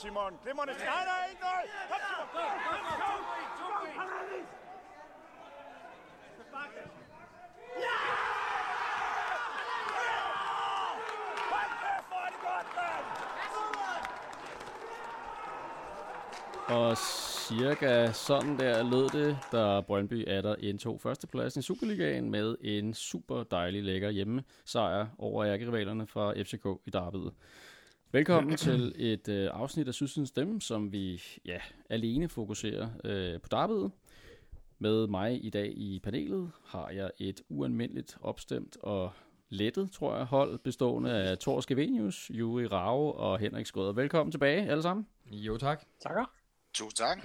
Simon. Glimrende. Nej, nej, ikke noget. Kom, Simon. Ja! Hold kæft, hvor er det godt, mand! Og cirka sådan der lød det, da Brøndby er indtog førstepladsen i Superligaen med en super dejlig lækker hjemme sejr over ærkerivalerne fra FCK i Darby'et. Velkommen til et øh, afsnit af Sydsidens Stemme, som vi ja, alene fokuserer øh, på derbyet. Med mig i dag i panelet har jeg et ualmindeligt opstemt og lettet, tror jeg, hold bestående af Thor Skevenius, Juri Rave og Henrik Skrøder. Velkommen tilbage alle sammen. Jo tak. Takker. Tusind tak.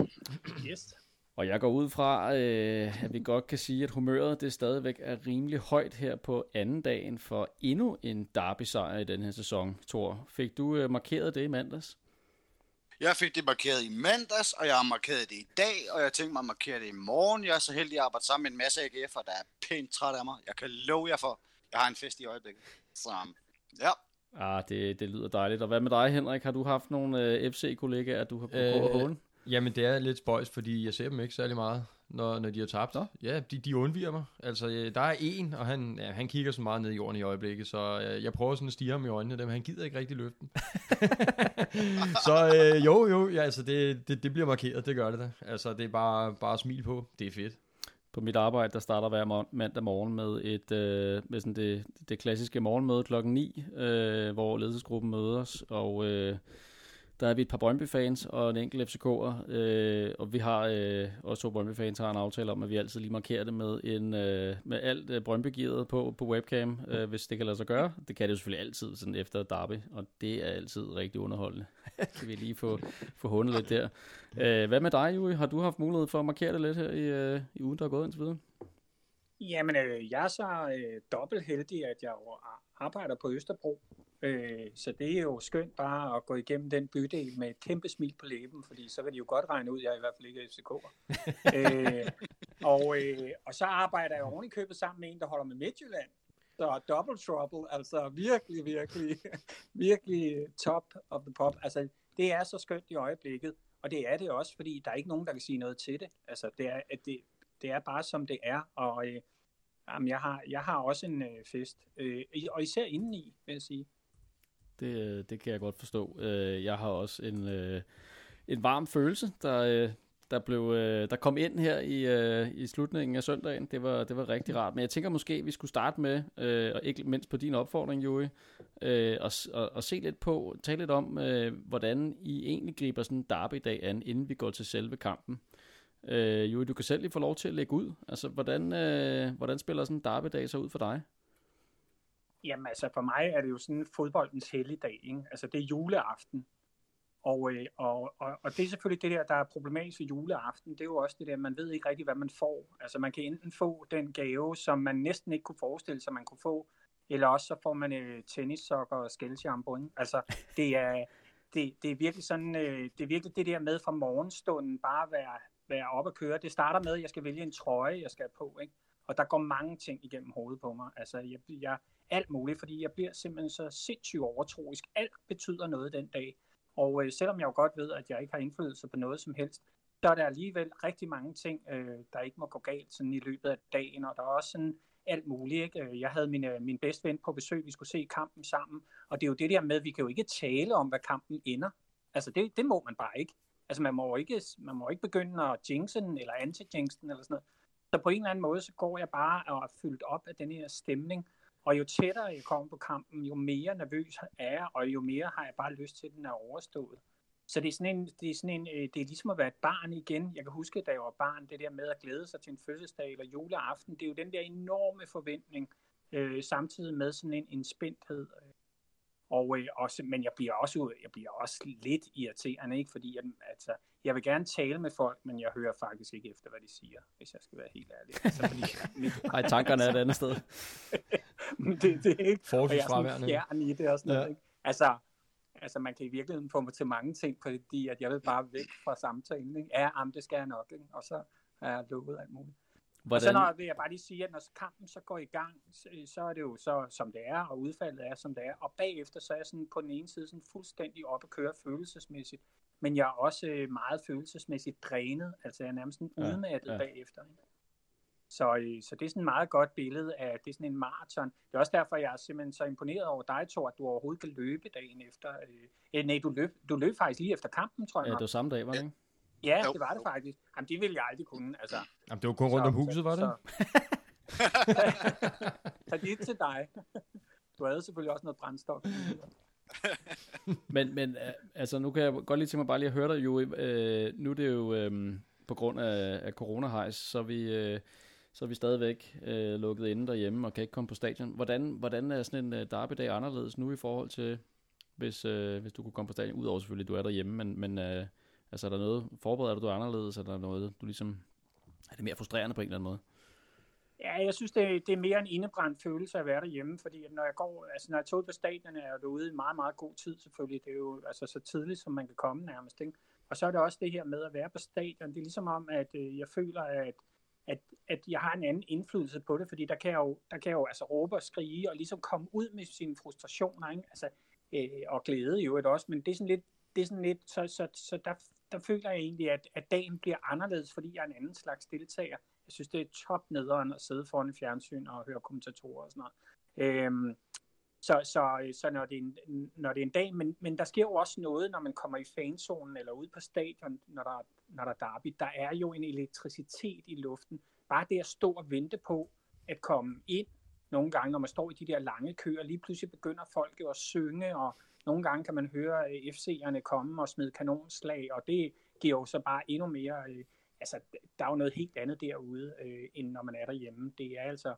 Yes. Og jeg går ud fra, øh, at vi godt kan sige, at humøret det stadigvæk er rimelig højt her på anden dagen for endnu en derby-sejr i den her sæson. Thor, fik du øh, markeret det i mandags? Jeg fik det markeret i mandags, og jeg har markeret det i dag, og jeg tænker mig at markere det i morgen. Jeg er så heldig at arbejde sammen med en masse AGF'er, der er pænt træt af mig. Jeg kan love jer for, jeg har en fest i øjeblikket. Så ja. Ah, det, det lyder dejligt. Og hvad med dig, Henrik? Har du haft nogle øh, FC-kollegaer, du har kunnet øh, håne? Jamen, det er lidt spøjs, fordi jeg ser dem ikke særlig meget, når, når de har tabt. Nå. Ja, de, de undviger mig. Altså, øh, der er en, og han, ja, han kigger så meget ned i jorden i øjeblikket, så øh, jeg prøver sådan at stige ham i øjnene, men han gider ikke rigtig løfte den. så øh, jo, jo, ja, altså, det, det, det bliver markeret, det gør det da. Altså, det er bare, bare smil på. Det er fedt. På mit arbejde, der starter hver mandag morgen med et øh, med sådan det, det klassiske morgenmøde klokken 9, øh, hvor ledelsesgruppen mødes, og øh, der er vi et par Brøndby-fans og en enkelt FCK'er, øh, og vi har øh, også to Brøndby-fans har en aftale om, at vi altid lige markerer det med, en, øh, med alt øh, brøndby på, på webcam, øh, hvis det kan lade sig gøre. Det kan det jo selvfølgelig altid sådan efter derby, og det er altid rigtig underholdende. kan vi lige få, få hundet lidt der. Øh, hvad med dig, Juri? Har du haft mulighed for at markere det lidt her i, øh, i ugen, der er gået indtil videre? Jamen, øh, jeg er så øh, dobbelt heldig, at jeg arbejder på Østerbro. Øh, så det er jo skønt bare at gå igennem den bydel med et kæmpe smil på læben, fordi så kan de jo godt regne ud, at jeg er i hvert fald ikke er FCK'er. øh, og, øh, og så arbejder jeg oven i købet sammen med en, der holder med Midtjylland. Så double trouble, altså virkelig, virkelig, virkelig top of the pop. Altså, det er så skønt i øjeblikket, og det er det også, fordi der er ikke nogen, der kan sige noget til det. Altså, det er, at det, det er bare som det er, og øh, jamen, jeg, har, jeg har også en øh, fest, øh, og især indeni, vil jeg sige. Det, øh, det kan jeg godt forstå. Øh, jeg har også en, øh, en varm følelse, der, der, blev, der kom ind her i, i slutningen af søndagen. Det var, det var rigtig rart. Men jeg tænker måske, at vi skulle starte med, og ikke mindst på din opfordring, Joey, og, og, og se lidt på, tale lidt om, hvordan I egentlig griber sådan en derby-dag an, inden vi går til selve kampen. Øh, Joey, du kan selv lige få lov til at lægge ud. Altså, hvordan, øh, hvordan spiller sådan en derby-dag så ud for dig? Jamen altså, for mig er det jo sådan fodboldens helligdag. Ikke? Altså, det er juleaften. Og, øh, og, og, og det er selvfølgelig det der, der er problematisk ved juleaften. Det er jo også det der, man ved ikke rigtig, hvad man får. Altså, man kan enten få den gave, som man næsten ikke kunne forestille sig, man kunne få, eller også så får man øh, tennissokker og skældsjambo. Altså, det er, det, det er virkelig sådan, øh, det er virkelig det der med fra morgenstunden bare være, være op og køre. Det starter med, at jeg skal vælge en trøje, jeg skal have på, ikke? Og der går mange ting igennem hovedet på mig. Altså, jeg, jeg, alt muligt, fordi jeg bliver simpelthen så sindssygt overtroisk. Alt betyder noget den dag. Og øh, selvom jeg jo godt ved, at jeg ikke har indflydelse på noget som helst, så er der alligevel rigtig mange ting, øh, der ikke må gå galt sådan i løbet af dagen, og der er også sådan alt muligt. Ikke? Øh, jeg havde min, øh, min bedste ven på besøg, vi skulle se kampen sammen, og det er jo det der med, at vi kan jo ikke tale om, hvad kampen ender. Altså det, det må man bare ikke. Altså man må ikke, man må ikke begynde at jinxe den, eller anti-jinxe eller sådan noget. Så på en eller anden måde, så går jeg bare og er fyldt op af den her stemning, og jo tættere jeg kommer på kampen, jo mere nervøs er jeg, og jo mere har jeg bare lyst til, at den er overstået. Så det er, sådan en, det, er sådan en, øh, det er ligesom at være et barn igen. Jeg kan huske, da jeg var barn, det der med at glæde sig til en fødselsdag eller juleaften, det er jo den der enorme forventning, øh, samtidig med sådan en, en spændthed. Og, øh, også, men jeg bliver, også, jeg bliver også lidt irriterende, ikke? fordi jeg, altså, jeg vil gerne tale med folk, men jeg hører faktisk ikke efter, hvad de siger, hvis jeg skal være helt ærlig. Altså, fordi, Ej, tankerne er et andet sted. det, det er ikke, og jeg er sådan fjern i det og sådan ja. noget. Ikke? Altså, altså, man kan i virkeligheden få mig til mange ting, fordi at jeg vil bare væk fra samtalen. Ikke? Ja, am, det skal jeg nok, ikke? og så er jeg lukket alt muligt. Og så Hvordan, når, vil jeg bare lige sige, at når kampen så går i gang, så, så er det jo så, som det er, og udfaldet er, som det er. Og bagefter, så er jeg sådan på den ene side sådan fuldstændig op at køre følelsesmæssigt. Men jeg er også øh, meget følelsesmæssigt drænet. Altså jeg er nærmest sådan udmattet ja. ja, bagefter. Ikke? Så, øh, så det er sådan et meget godt billede af, det er sådan en maraton. Det er også derfor, jeg er simpelthen så imponeret over dig, Thor, at du overhovedet kan løbe dagen efter. Øh, øh, nej, du løb, du løb faktisk lige efter kampen, tror jeg. ja, det var samme dag, var det ikke? Ja, Jo. det var det faktisk. Jamen, det ville jeg aldrig kunne. Altså, Jamen, det var kun rundt om huset, var det? Så det er til dig. Du havde selvfølgelig også noget brændstof. Men, men øh, altså, nu kan jeg godt lige tænke mig bare lige at høre dig, jo. Øh, nu er det jo øh, på grund af, af coronahejs, så er vi, øh, så er vi stadigvæk øh, lukket inde derhjemme og kan ikke komme på stadion. Hvordan, hvordan er sådan en øh, derbydag anderledes nu i forhold til, hvis, øh, hvis du kunne komme på stadion? Udover selvfølgelig, at du er derhjemme, men, men øh, altså, er der noget, forbereder du dig anderledes? Er der noget, du ligesom, er det mere frustrerende på en eller anden måde? Ja, jeg synes, det, det er mere en indebrændt følelse at være derhjemme, fordi når jeg går, altså når jeg tog på stadion, er jeg derude i meget, meget god tid selvfølgelig. Det er jo altså så tidligt, som man kan komme nærmest. Ikke? Og så er det også det her med at være på stadion. Det er ligesom om, at øh, jeg føler, at, at, at jeg har en anden indflydelse på det, fordi der kan jeg jo, der kan jeg jo altså råbe og skrige og ligesom komme ud med sine frustrationer, ikke? Altså, øh, og glæde i øvrigt også, men det er sådan lidt, det er sådan lidt så, så, så der, der føler jeg egentlig, at, at dagen bliver anderledes, fordi jeg er en anden slags deltager. Jeg synes, det er top nederen at sidde foran en fjernsyn og høre kommentatorer og sådan noget. Øhm, så så, så når, det er en, når det er en dag, men, men der sker jo også noget, når man kommer i fanzonen eller ud på stadion, når der, når der er derby. Der er jo en elektricitet i luften. Bare det at stå og vente på at komme ind, nogle gange, når man står i de der lange køer, lige pludselig begynder folk jo at synge, og nogle gange kan man høre øh, FC'erne komme og smide kanonslag, og det giver jo så bare endnu mere... Øh, altså, der er jo noget helt andet derude, øh, end når man er derhjemme. Det er altså...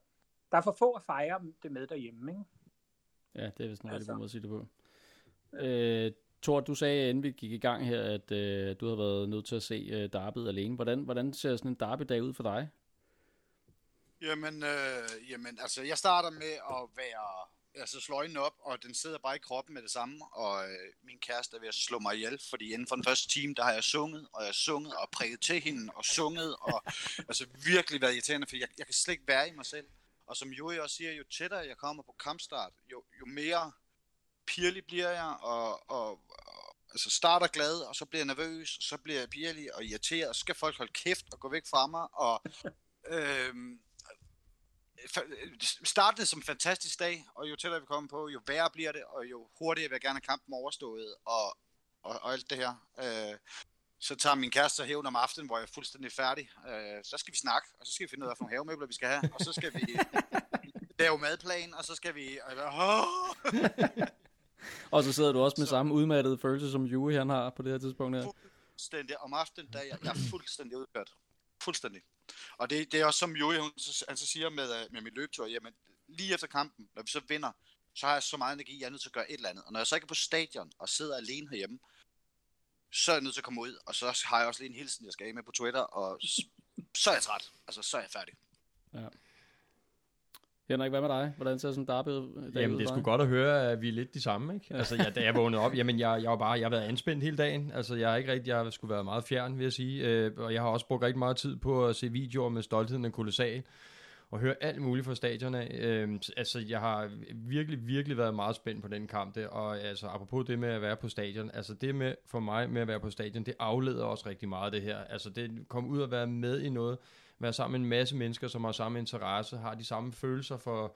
Der er for få at fejre det med derhjemme, ikke? Ja, det er vist en rigtig Altså. god måde at sige det på. Øh, Thor, du sagde, inden vi gik i gang her, at øh, du havde været nødt til at se øh, derbyet alene. Hvordan, hvordan ser sådan en derbydag ud for dig? Jamen, øh, jamen, altså, jeg starter med at være, altså slå øjnene op, og den sidder bare i kroppen med det samme, og øh, min kæreste er ved at slå mig ihjel, fordi inden for den første time, der har jeg sunget, og jeg har sunget, og præget til hende, og sunget, og altså virkelig været irriterende, for jeg, jeg kan slet ikke være i mig selv. Og som Joey også siger, jo tættere jeg kommer på kampstart, jo, jo mere pirlig bliver jeg, og, og, og altså starter glad, og så bliver jeg nervøs, og så bliver jeg pirlig og irriteret, og så skal folk holde kæft og gå væk fra mig, og øhm, startede som en fantastisk dag, og jo tættere vi kommer på, jo værre bliver det, og jo hurtigere vil jeg gerne have kampen overstået, og, og, og alt det her. Øh, så tager min kæreste hævn om aftenen, hvor jeg er fuldstændig færdig. Øh, så skal vi snakke, og så skal vi finde ud af, hvilke havemøbler vi skal have, og så skal vi lave madplan, og så skal vi... "Åh!" Og så sidder du også med Så- samme udmattede følelse, som Jue han har på det her tidspunkt her. fuldstændig om aftenen, der er jeg, jeg er fuldstændig udkørt. Fuldstændig. Og det, det er også som Joey, hun så, han så siger med, øh, med min løbetur, jamen lige efter kampen, når vi så vinder, så har jeg så meget energi, jeg er nødt til at gøre et eller andet. Og når jeg så ikke er på stadion og sidder alene herhjemme, så er jeg nødt til at komme ud, og så har jeg også lige en hilsen, jeg skal af med på Twitter, og så er jeg træt. Altså, så er jeg færdig. Henrik, hvad med dig? Hvordan ser sådan en derby Jamen, det er for sgu dig? godt at høre, at vi er lidt de samme, ikke? Altså, jeg, da jeg vågnede op, jamen, jeg, jeg var bare, jeg har været anspændt hele dagen. Altså, jeg har ikke rigtig, jeg har skulle være meget fjern, vil jeg sige. Øh, og jeg har også brugt rigtig meget tid på at se videoer med stoltheden af kolossal og høre alt muligt fra stadion af. Øh, altså, jeg har virkelig, virkelig været meget spændt på den kamp der. Og altså, apropos det med at være på stadion, altså det med, for mig med at være på stadion, det afleder også rigtig meget det her. Altså, det kom ud at være med i noget, være sammen med en masse mennesker, som har samme interesse, har de samme følelser for,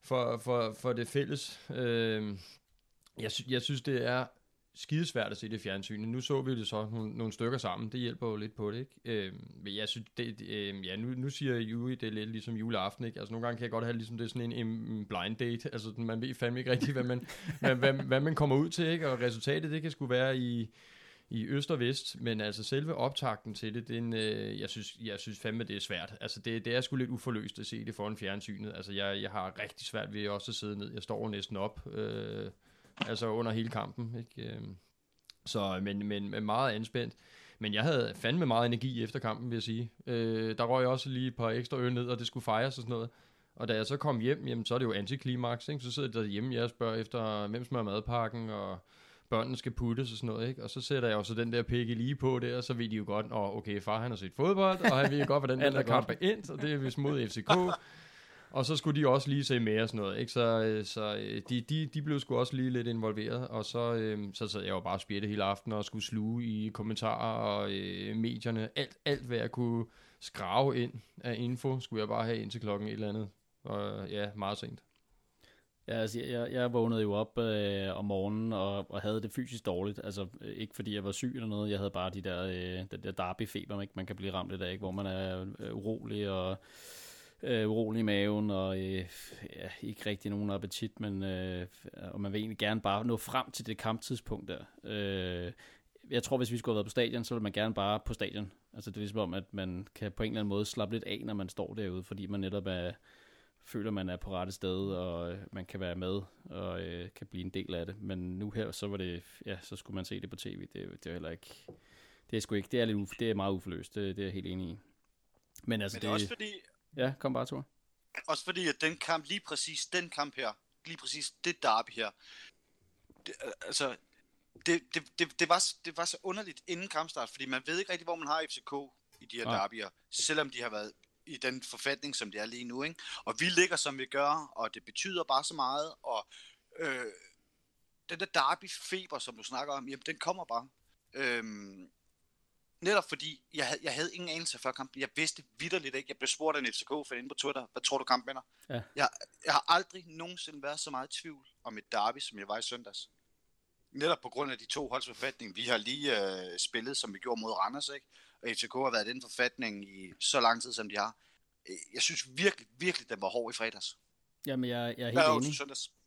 for, for, for det fælles. Øh, jeg, sy- jeg synes, det er skidesvært at se det fjernsynet. Nu så vi det så nogle, nogle stykker sammen. Det hjælper jo lidt på det, ikke? Øh, men jeg synes, det, det, øh, ja, nu, nu siger Juli, det er lidt ligesom juleaften, ikke? Altså nogle gange kan jeg godt have ligesom det er sådan en, en blind date. Altså man ved fandme ikke rigtigt, hvad man, hvad, hvad, hvad man kommer ud til, ikke? Og resultatet, det kan sgu være i, i øst og vest, men altså selve optakten til det, den, øh, jeg, synes, jeg synes fandme, det er svært. Altså det, det er sgu lidt uforløst at se det foran fjernsynet. Altså jeg, jeg har rigtig svært ved også at sidde ned. Jeg står næsten op, øh, altså under hele kampen. Ikke? Øh, så, men, men, men meget anspændt. Men jeg havde fandme meget energi efter kampen, vil jeg sige. Øh, der røg jeg også lige et par ekstra øl ned, og det skulle fejres og sådan noget. Og da jeg så kom hjem, jamen, så er det jo antiklimaks, ikke? Så sidder jeg derhjemme, jeg spørger efter, hvem smører madpakken, og børnene skal puttes og sådan noget, ikke? Og så sætter jeg jo så den der pikke lige på der, og så ved de jo godt, at okay, far han har set fodbold, og han ved godt, hvordan den er der kamp er endt, og det er vist mod FCK. Og så skulle de også lige se mere og sådan noget, ikke? Så, øh, så øh, de, de, de blev sgu også lige lidt involveret, og så, øh, så sad jeg jo bare og spjætte hele aftenen og skulle sluge i kommentarer og øh, medierne. Alt, alt, hvad jeg kunne skrave ind af info, skulle jeg bare have ind til klokken et eller andet. Og ja, meget sent. Ja, altså, jeg, jeg vågnede jo op øh, om morgenen og, og havde det fysisk dårligt. Altså, ikke fordi jeg var syg eller noget. Jeg havde bare de der, øh, den der derby-feber, ikke? man kan blive ramt af, ikke? hvor man er øh, urolig og øh, urolig i maven, og øh, ja, ikke rigtig nogen appetit, men øh, og man vil egentlig gerne bare nå frem til det kamptidspunkt der. Øh, jeg tror, hvis vi skulle have været på stadion, så ville man gerne bare på stadion. Altså det er ligesom om, at man kan på en eller anden måde slappe lidt af, når man står derude, fordi man netop er, føler, man er på rette sted, og øh, man kan være med, og øh, kan blive en del af det. Men nu her, så var det, ja, så skulle man se det på tv. Det, det er heller ikke, det er sgu ikke, det er, lidt uf, det er meget uforløst, det, det er jeg helt enig i. Men altså, Men det er også fordi, ja, kom bare, Thor. også fordi, at den kamp, lige præcis den kamp her, lige præcis det derby her, det, øh, altså, det, det, det, det, var, det var så underligt inden kampstart, fordi man ved ikke rigtig, hvor man har FCK i de her Nej. derbyer, selvom de har været i den forfatning, som de er lige nu. Ikke? Og vi ligger, som vi gør, og det betyder bare så meget, og øh, den der derby-feber, som du snakker om, jamen, den kommer bare. Øhm, netop fordi, jeg havde, jeg havde ingen anelse før kampen. Jeg vidste vidderligt ikke. Jeg blev spurgt af en FCK-fan inde på Twitter, hvad tror du kampen vinder? Ja. Jeg, jeg har aldrig nogensinde været så meget i tvivl om et derby, som jeg var i søndags. Netop på grund af de to holds forfatning. Vi har lige øh, spillet, som vi gjorde mod Randers, ikke? Og FCK har været i den forfatning i så lang tid, som de har. Jeg synes virkelig, virkelig, den var hård i fredags. Jamen, jeg, jeg er helt er enig.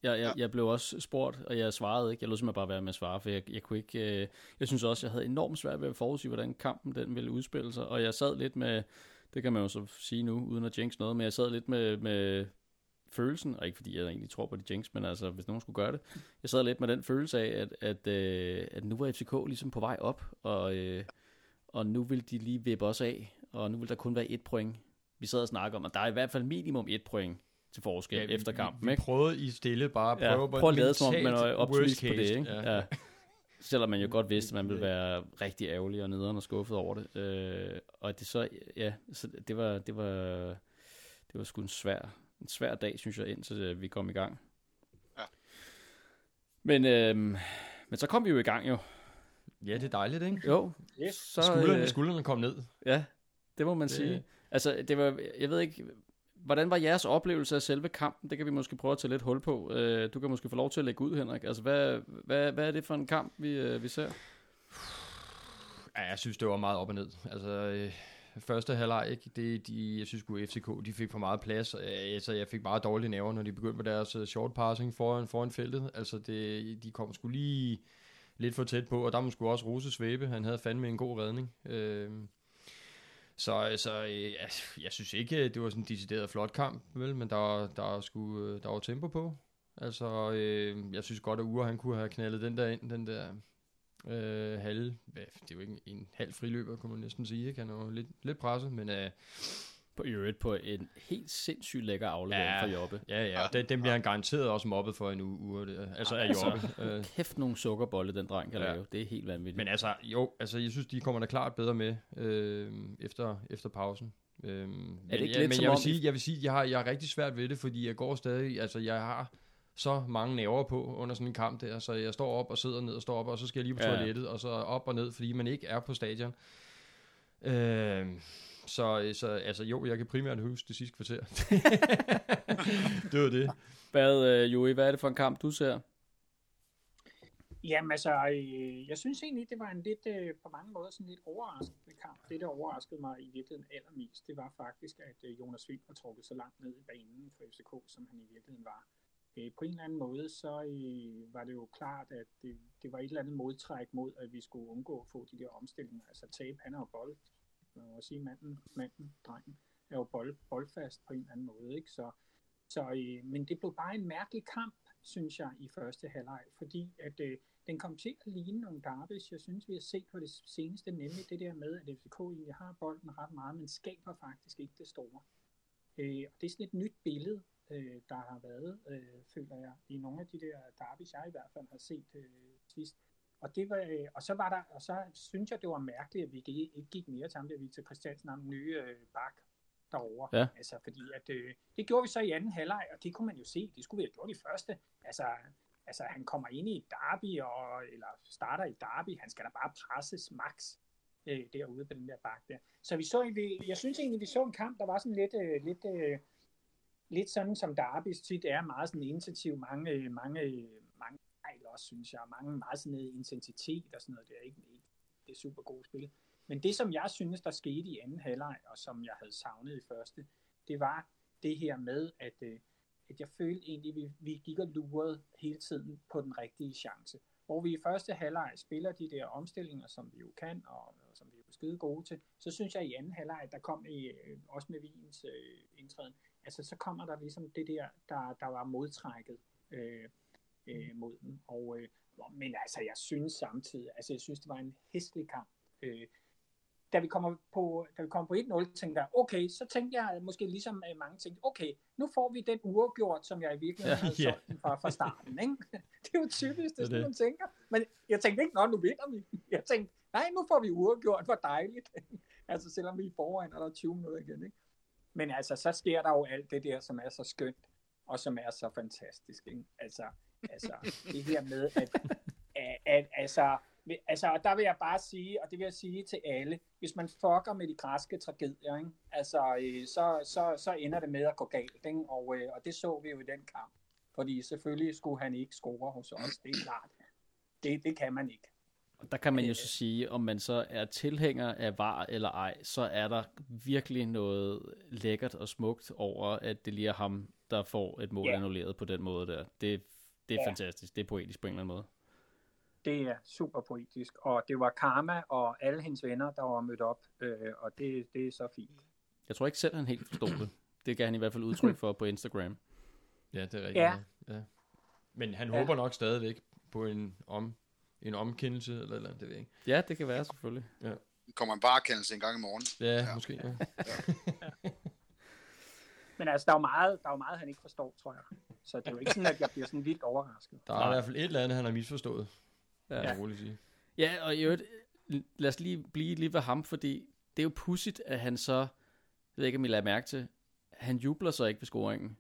Jeg, jeg, jeg blev også spurgt, og jeg svarede ikke. Jeg lod simpelthen bare være med at svare, for jeg, jeg kunne ikke... Øh, jeg synes også, jeg havde enormt svært ved at forudsige, hvordan kampen den ville udspille sig, og jeg sad lidt med... Det kan man jo så sige nu, uden at jinx noget, men jeg sad lidt med, med følelsen, og ikke fordi jeg egentlig tror på det jinx, men altså, hvis nogen skulle gøre det. Jeg sad lidt med den følelse af, at, at, øh, at nu var FCK ligesom på vej op, og, øh, og nu vil de lige vippe os af, og nu vil der kun være et point. Vi sad og snakkede om, at der er i hvert fald minimum et point til forskel ja, vi- efter kampen, vi, vi prøvede i stille bare at Ja, prøve, prøv at lade som om, man er optimist på det, ikke? Ja. Ja. Selvom man jo godt vidste, at man ville være rigtig ærgerlig og nederen og skuffet over det. Øh, og det så, ja, så det var, det var, det var sgu en svær, en svær dag, synes jeg, indtil øh, vi kom i gang. Ja. Men, øh, men så kom vi jo i gang jo. Ja, det er dejligt, ikke? Jo, Yes. så, Skuldrene, øh, skuldrene kom ned. Ja, det må man Det- sige. Altså, det var, jeg ved ikke, hvordan var jeres oplevelse af selve kampen? Det kan vi måske prøve at tage lidt hul på. Øh, du kan måske få lov til at lægge ud, Henrik. Altså, hvad, hvad, hvad er det for en kamp, vi, øh, vi ser? Ja, jeg synes, det var meget op og ned. Altså, øh, første halvleg, ikke? Det, de, jeg synes at FCK, de fik for meget plads. Øh, altså, jeg fik meget dårlige nerver, når de begyndte med deres short passing foran, foran feltet. Altså, det, de kom sgu lige lidt for tæt på, og der må sgu også Rose svæbe. Han havde fandme en god redning. Øhm, øh, så altså, jeg, jeg synes ikke, det var sådan en decideret flot kamp, vel? Men der, der, skulle, øh, der var tempo på. Altså, øh, jeg synes godt, at Ure, han kunne have knaldet den der ind, den der øh, halve, det er jo ikke en, en halv friløber, kunne man næsten sige, ikke? Han er jo lidt, lidt presset, men øh, på i øvrigt på en helt sindssygt lækker aflevering Ja. fra Jobbe. ja, ja, og den, den bliver han garanteret også mobbet for en uge, uge altså af Altså. Jobbe. Øh, Kæft nogle sukkerbolle, den dreng kan Ja. lave. Det er helt vanvittigt. men altså, jo, altså, jeg synes, de kommer da klart bedre med øh, efter, efter pausen. Øhm, men det ikke ja, lidt men jeg vil om- sige, jeg vil sige, jeg har, jeg har rigtig svært ved det, fordi jeg går stadig, altså jeg har så mange nerver på under sådan en kamp der, så jeg står op og sidder ned og står op, og så skal jeg lige på Ja. toilettet, og så op og ned, fordi man ikke er på stadion. Øh, så, så altså jo, jeg kan primært huske det sidste kvarter. det var det. Hvad, øh, Joey, hvad er det for en kamp, du ser? Jamen altså, øh, jeg synes egentlig, det var en lidt, øh, på mange måder sådan lidt overraskende kamp. Det, der overraskede mig i virkeligheden allermest, det var faktisk, at øh, Jonas Vind var trukket så langt ned i banen for FCK, som han i virkeligheden var. Øh, på en eller anden måde, så øh, var det jo klart, at det, det var et eller andet modtræk mod, at vi skulle undgå at få de der omstillinger. Altså tabe, han er jo bold, man må sige, manden, manden, drengen, er jo bold, boldfast på en eller anden måde. Ikke? Så, så, øh, men det blev bare en mærkelig kamp, synes jeg, i første halvleg, fordi at øh, den kom til at ligne nogle derbys, jeg synes, vi har set på det seneste, nemlig det der med, at FCK egentlig har bolden ret meget, men skaber faktisk ikke det store. Øh, og det er sådan et nyt billede, øh, der har været, øh, føler jeg, i nogle af de der derbys, jeg i hvert fald har set øh, sidst. Og, det var, øh, og så var der, og så synes jeg, det var mærkeligt, at vi ikke, gik mere til ham, der Victor Christiansen, ham nye øh, bak derovre. Ja. Altså, fordi at, øh, det gjorde vi så i anden halvleg, og det kunne man jo se, det skulle vi have gjort i første. Altså, altså han kommer ind i derby, og, eller starter i derby, han skal da bare presses max øh, derude på den der bak der. Så vi så egentlig, jeg synes egentlig, vi så en kamp, der var sådan lidt, øh, lidt, øh, lidt sådan som derbys tit er, meget sådan intensiv, mange, øh, mange, øh, også, synes jeg, mange meget sådan noget intensitet og sådan noget, det er ikke, ikke det er super gode spil. Men det, som jeg synes, der skete i anden halvleg, og som jeg havde savnet i første, det var det her med, at, øh, at jeg følte egentlig, at vi, vi gik og lurede hele tiden på den rigtige chance. Hvor vi i første halvleg spiller de der omstillinger, som vi jo kan, og, og som vi er skide gode til, så synes jeg i anden halvleg, der kom i, øh, også med Wiens øh, indtræden, altså så kommer der ligesom det der, der, der var modtrækket øh, øh, mod dem. Og, øh, men altså, jeg synes samtidig, altså jeg synes, det var en hæslig kamp. Øh, da vi kommer på, da vi kommer på 1-0, tænkte jeg, okay, så tænkte jeg måske ligesom øh, mange tænkte, okay, nu får vi den uafgjort, som jeg i virkeligheden havde solgt den fra, fra starten. Ikke? Det er jo typisk, det er sådan, man tænker. Men jeg tænkte ikke, nå, nu vinder vi. Jeg tænkte, nej, nu får vi uafgjort, hvor dejligt. altså, selvom vi er foran, og der er 20 minutter igen. Ikke? Men altså, så sker der jo alt det der, som er så skønt, og som er så fantastisk. Ikke? Altså, altså, det her med, at, at, at altså, altså, og der vil jeg bare sige, og det vil jeg sige til alle, hvis man fucker med de græske tragedier, ikke? Altså, øh, så, så, så ender det med at gå galt, ikke? Og, øh, og det så vi jo i den kamp. Fordi selvfølgelig skulle han ikke score hos os, det er klart. Det, det kan man ikke. Og der kan man jo så sige, om man så er tilhænger af var eller ej, så er der virkelig noget lækkert og smukt over, at det lige er ham, der får et mål Ja. annulleret på den måde der. Det, det er Ja. fantastisk. Det er poetisk på en eller anden måde. Det er super poetisk. Og det var Karma og alle hendes venner, der var mødt op. Øh, og det, det er så fint. Jeg tror ikke selv, han helt forstod det. Det gav han i hvert fald udtryk for på Instagram. Ja, det er rigtigt. Ja. Ja. Men han Ja. håber nok stadigvæk på en, om, en omkendelse, eller, eller det ved jeg ikke. Ja, det kan være selvfølgelig. Kommer en bare kendelse en gang i morgen. Ja, ja. måske. Ja. Men altså, der er jo meget, der er jo meget han ikke forstår, tror jeg. Så det er jo ikke sådan, at jeg bliver sådan vildt overrasket. Der er Nej. i hvert fald et eller andet, han har misforstået. Ja. Ja. Jeg roligt sige. Ja, og i øvrigt, lad os lige blive lige ved ham, fordi det er jo pudsigt, at han så, jeg ved ikke, om I lader mærke til, han jubler så ikke ved scoringen.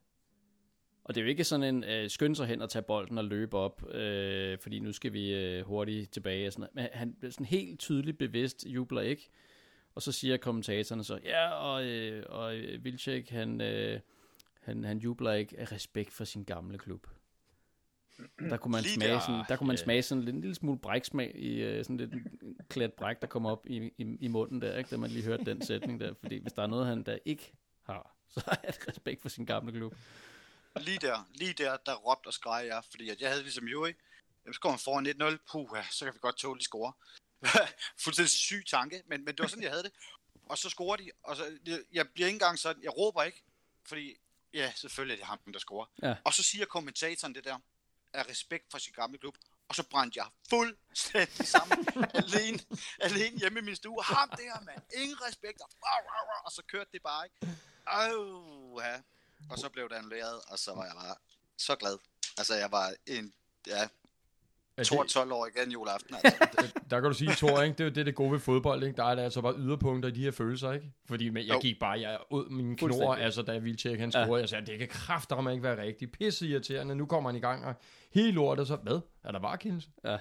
Og det er jo ikke sådan en øh, skynde sig hen og tage bolden og løbe op, øh, fordi nu skal vi øh, hurtigt tilbage. Og sådan noget. Men han bliver sådan helt tydeligt bevidst jubler ikke. Og så siger kommentatorerne så, ja, og, øh, og øh, Vilcek, han, øh, han, han jubler ikke af respekt for sin gamle klub. Der kunne man Lige smage der, sådan, der kunne man ja. smage sådan en lille smule bræksmag i øh, sådan lidt klat bræk, der kommer op i, i, i munden der, ikke? da man lige hørte den sætning der. Fordi hvis der er noget, han der ikke har, så er det respekt for sin gamle klub. Lige der, lige der, der råbte og skreg jeg, fordi at jeg havde ligesom Juri. Jamen, så går man foran 1-0, puha, så kan vi godt tåle, de score. Fuldstændig syg tanke, men, men det var sådan, jeg havde det. Og så scorer de, og så, jeg, bliver ikke engang sådan, jeg råber ikke, fordi, ja, selvfølgelig er det ham, der scorer. Ja. Og så siger kommentatoren det der, af respekt for sin gamle klub, og så brændte jeg fuldstændig sammen, alene, alene hjemme i min stue. Ham der, mand, ingen respekt, og, og så kørte det bare, ikke? Au, ja. Og så blev det annulleret, og så var jeg bare så glad. Altså, jeg var en, ja, Er 12 år igen juleaften, altså. det, der kan du sige, Thor, ikke? det er jo det, det gode ved fodbold. Ikke? Der er der altså bare yderpunkter i de her følelser. ikke? Fordi men, jeg Jo. gik bare jeg ud mine knor, altså, da Vilcek han Ja. scorede. Jeg sagde, det kan kræfter ikke være rigtigt. Pisse irriterende. Nu kommer han i gang, og hele lortet, så hvad? Er der varekendelse? Ja.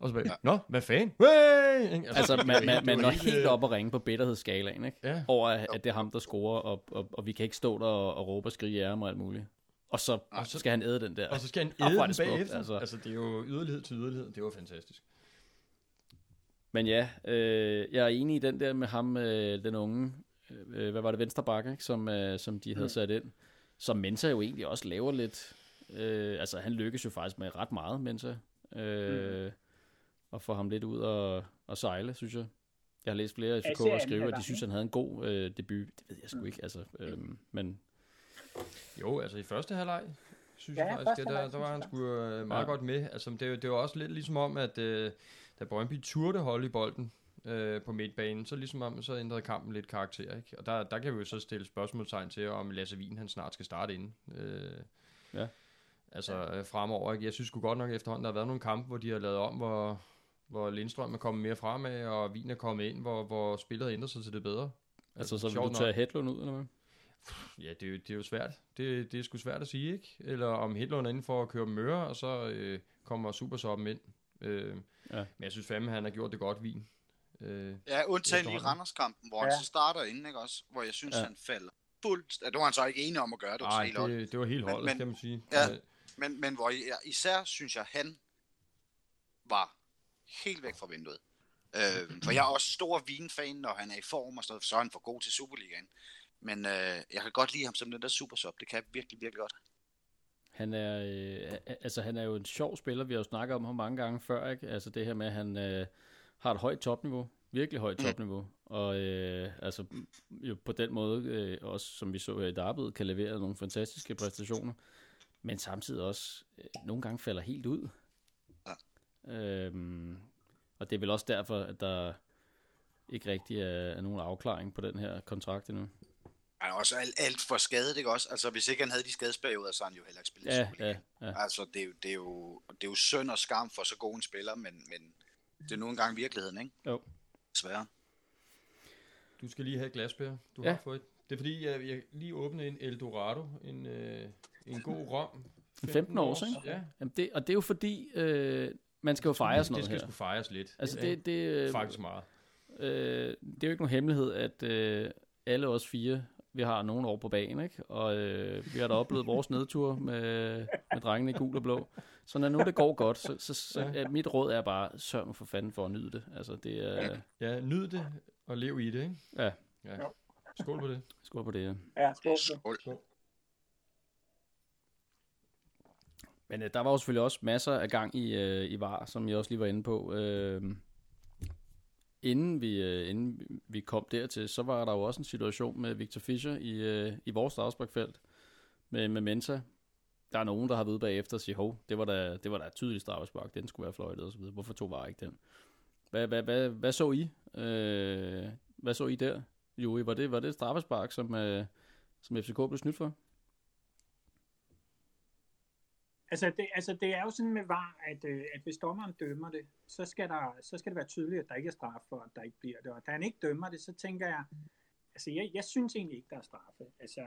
Og så bare, nå, hvad fanden? Hey! Ikke? Altså, man, man, man når helt, op og ringe på bitterhedsskalaen, ikke? Ja. Over, at, at det er ham, der scorer, og, og, og vi kan ikke stå der og, og råbe og skrige af ham og alt muligt. Og så, og så skal han æde den der. Og så skal han æde er den bagefter. altså. Altså. det er jo yderlighed til yderlighed. Det var fantastisk. Men ja, øh, jeg er enig i den der med ham, øh, den unge, øh, hvad var det, Venstrebakke? Som, øh, som de havde Mm. sat ind. Som Mensa jo egentlig også laver lidt. Øh, altså, han lykkes jo faktisk med ret meget, Mensa. Øh, Mm. Og få ham lidt ud og, og sejle, synes jeg. Jeg har læst flere i FCK især og anden skrive, at de synes, han havde en god øh, debut. Det ved jeg sgu Mm. ikke, altså. Øh, men Jo, altså i første halvleg, synes Ja, jeg faktisk, at der, der var han sgu øh, meget Ja. godt med. Altså, det, er jo- det var også lidt ligesom om, at øh, da Brøndby turde holde i bolden øh, på midtbanen, så ligesom om, så ændrede kampen lidt karakter. Ikke? Og der, der kan vi jo så stille spørgsmålstegn til, om Lasse Wien han snart skal starte inden. Øh, Ja. Altså øh, fremover. Ikke? Jeg synes sgu godt nok efterhånden, der har været nogle kampe, hvor de har lavet om, hvor, hvor Lindstrøm er kommet mere fremad, og Wien er kommet ind, hvor, hvor spillet ændrer sig til det bedre. Altså, så vil du tage Hedlund ud, eller hvad? Ja, det er, jo, det er jo svært. Det, det er sgu svært at sige, ikke? Eller om Hedlund er inde for at køre møre, og så øh, kommer Supersoppen ind. Øh, Ja. ja. Men jeg synes fandme, han har gjort det godt, Wien. Øh, Ja, undtagen lige Efterhånden. Randerskampen, hvor han Ja. så starter inden, ikke også? Hvor jeg synes, Ja. ja. han falder fuldt. Ja, det var han så ikke enig om at gøre, det var så Nej, det, det var helt holdet, men- kan man sige. Ja. Øh, Men, men hvor jeg, især synes jeg, han var helt væk fra vinduet. Øh, for jeg er også stor Wien-fan, når han er i form og sådan noget, så er han for god til Superligaen. Men øh, jeg kan godt lide ham som den der supersub. Det kan jeg virkelig, virkelig godt. Han er, øh, altså, han er jo en sjov spiller. Vi har jo snakket om ham mange gange før. Ikke? Altså det her med, at han øh, har et højt topniveau. Virkelig højt Mm. topniveau. Og øh, altså, jo på den måde, øh, også som vi så her i Darbyet, kan levere nogle fantastiske præstationer. Men samtidig også øh, nogle gange falder helt ud. Ja. Øhm, og det er vel også derfor, at der ikke rigtig er, er nogen afklaring på den her kontrakt endnu. Han er også alt, alt for skadet, ikke også? Altså, hvis ikke han havde de skadesperioder, så har han jo heller ikke spillet Ja, ja, ja. Altså, det er, jo, det, er jo, det er jo synd og skam for så god en spiller, men, men det er nu engang virkeligheden, ikke? Jo. Desværre. Du skal lige have et glas, Per. Du Ja. har fået et. Det er fordi, jeg, jeg lige åbnede en Eldorado, en, øh, en god rom. 15 års, ikke? Ja. Jamen det, og det er jo fordi, øh, man skal jo fejre sådan Det noget skal her. sgu fejres lidt. Altså Ja, det, det, øh, Faktisk meget. øh, det er jo ikke nogen hemmelighed, at øh, alle os fire, vi har nogle år på banen, ikke? Og øh, vi har da oplevet vores nedtur med, med drengene i gul og blå. Så når nu det går godt, så, så, så Ja. ja. mit råd er bare, sørg for fanden for at nyde det. Altså det er, Ja, nyd det og lev i det, ikke? ja, Ja. Skål på det. skål på det. Ja. Ja, skål. Skål. Men øh, der var jo selvfølgelig også masser af gang i, øh, i VAR, som jeg også lige var inde på. Øh, inden, vi, øh, inden vi kom dertil, så var der jo også en situation med Victor Fischer i, øh, i vores strafsparkfelt med, med Mensa. Der er nogen, der har været ude bagefter og sige, hov, det var da, det var da et tydeligt straffespark, den skulle være fløjtet og så videre. Hvorfor tog VAR ikke den? Hvad, hvad, hvad, hvad så I? Øh, hvad så I der, Joey? Var det, var det et straffespark, som, øh, som FCK blev snydt for? Altså det, altså det er jo sådan med VAR, at, øh, at hvis dommeren dømmer det, så skal, der, så skal det være tydeligt, at der ikke er straf for, at der ikke bliver det. Og da han ikke dømmer det, så tænker jeg, altså jeg, jeg synes egentlig ikke, der er straffe. Altså,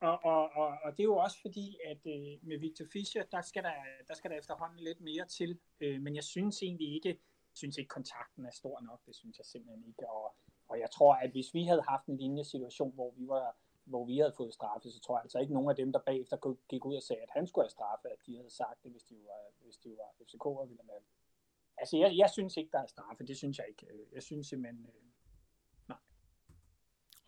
og, og, og, og det er jo også fordi, at øh, med Victor Fischer, der skal der, der skal der efterhånden lidt mere til. Øh, men jeg synes egentlig ikke, synes ikke, kontakten er stor nok. Det synes jeg simpelthen ikke. Og, og jeg tror, at hvis vi havde haft en lignende situation, hvor vi var hvor vi havde fået straffe, så tror jeg altså ikke nogen af dem, der bagefter gik ud og sagde, at han skulle have straffe, at de havde sagt det, hvis de var, hvis de var FCK'er. ville med. Altså, jeg, jeg synes ikke, der er straffe. Det synes jeg ikke. Øh, Jeg synes simpelthen... øh,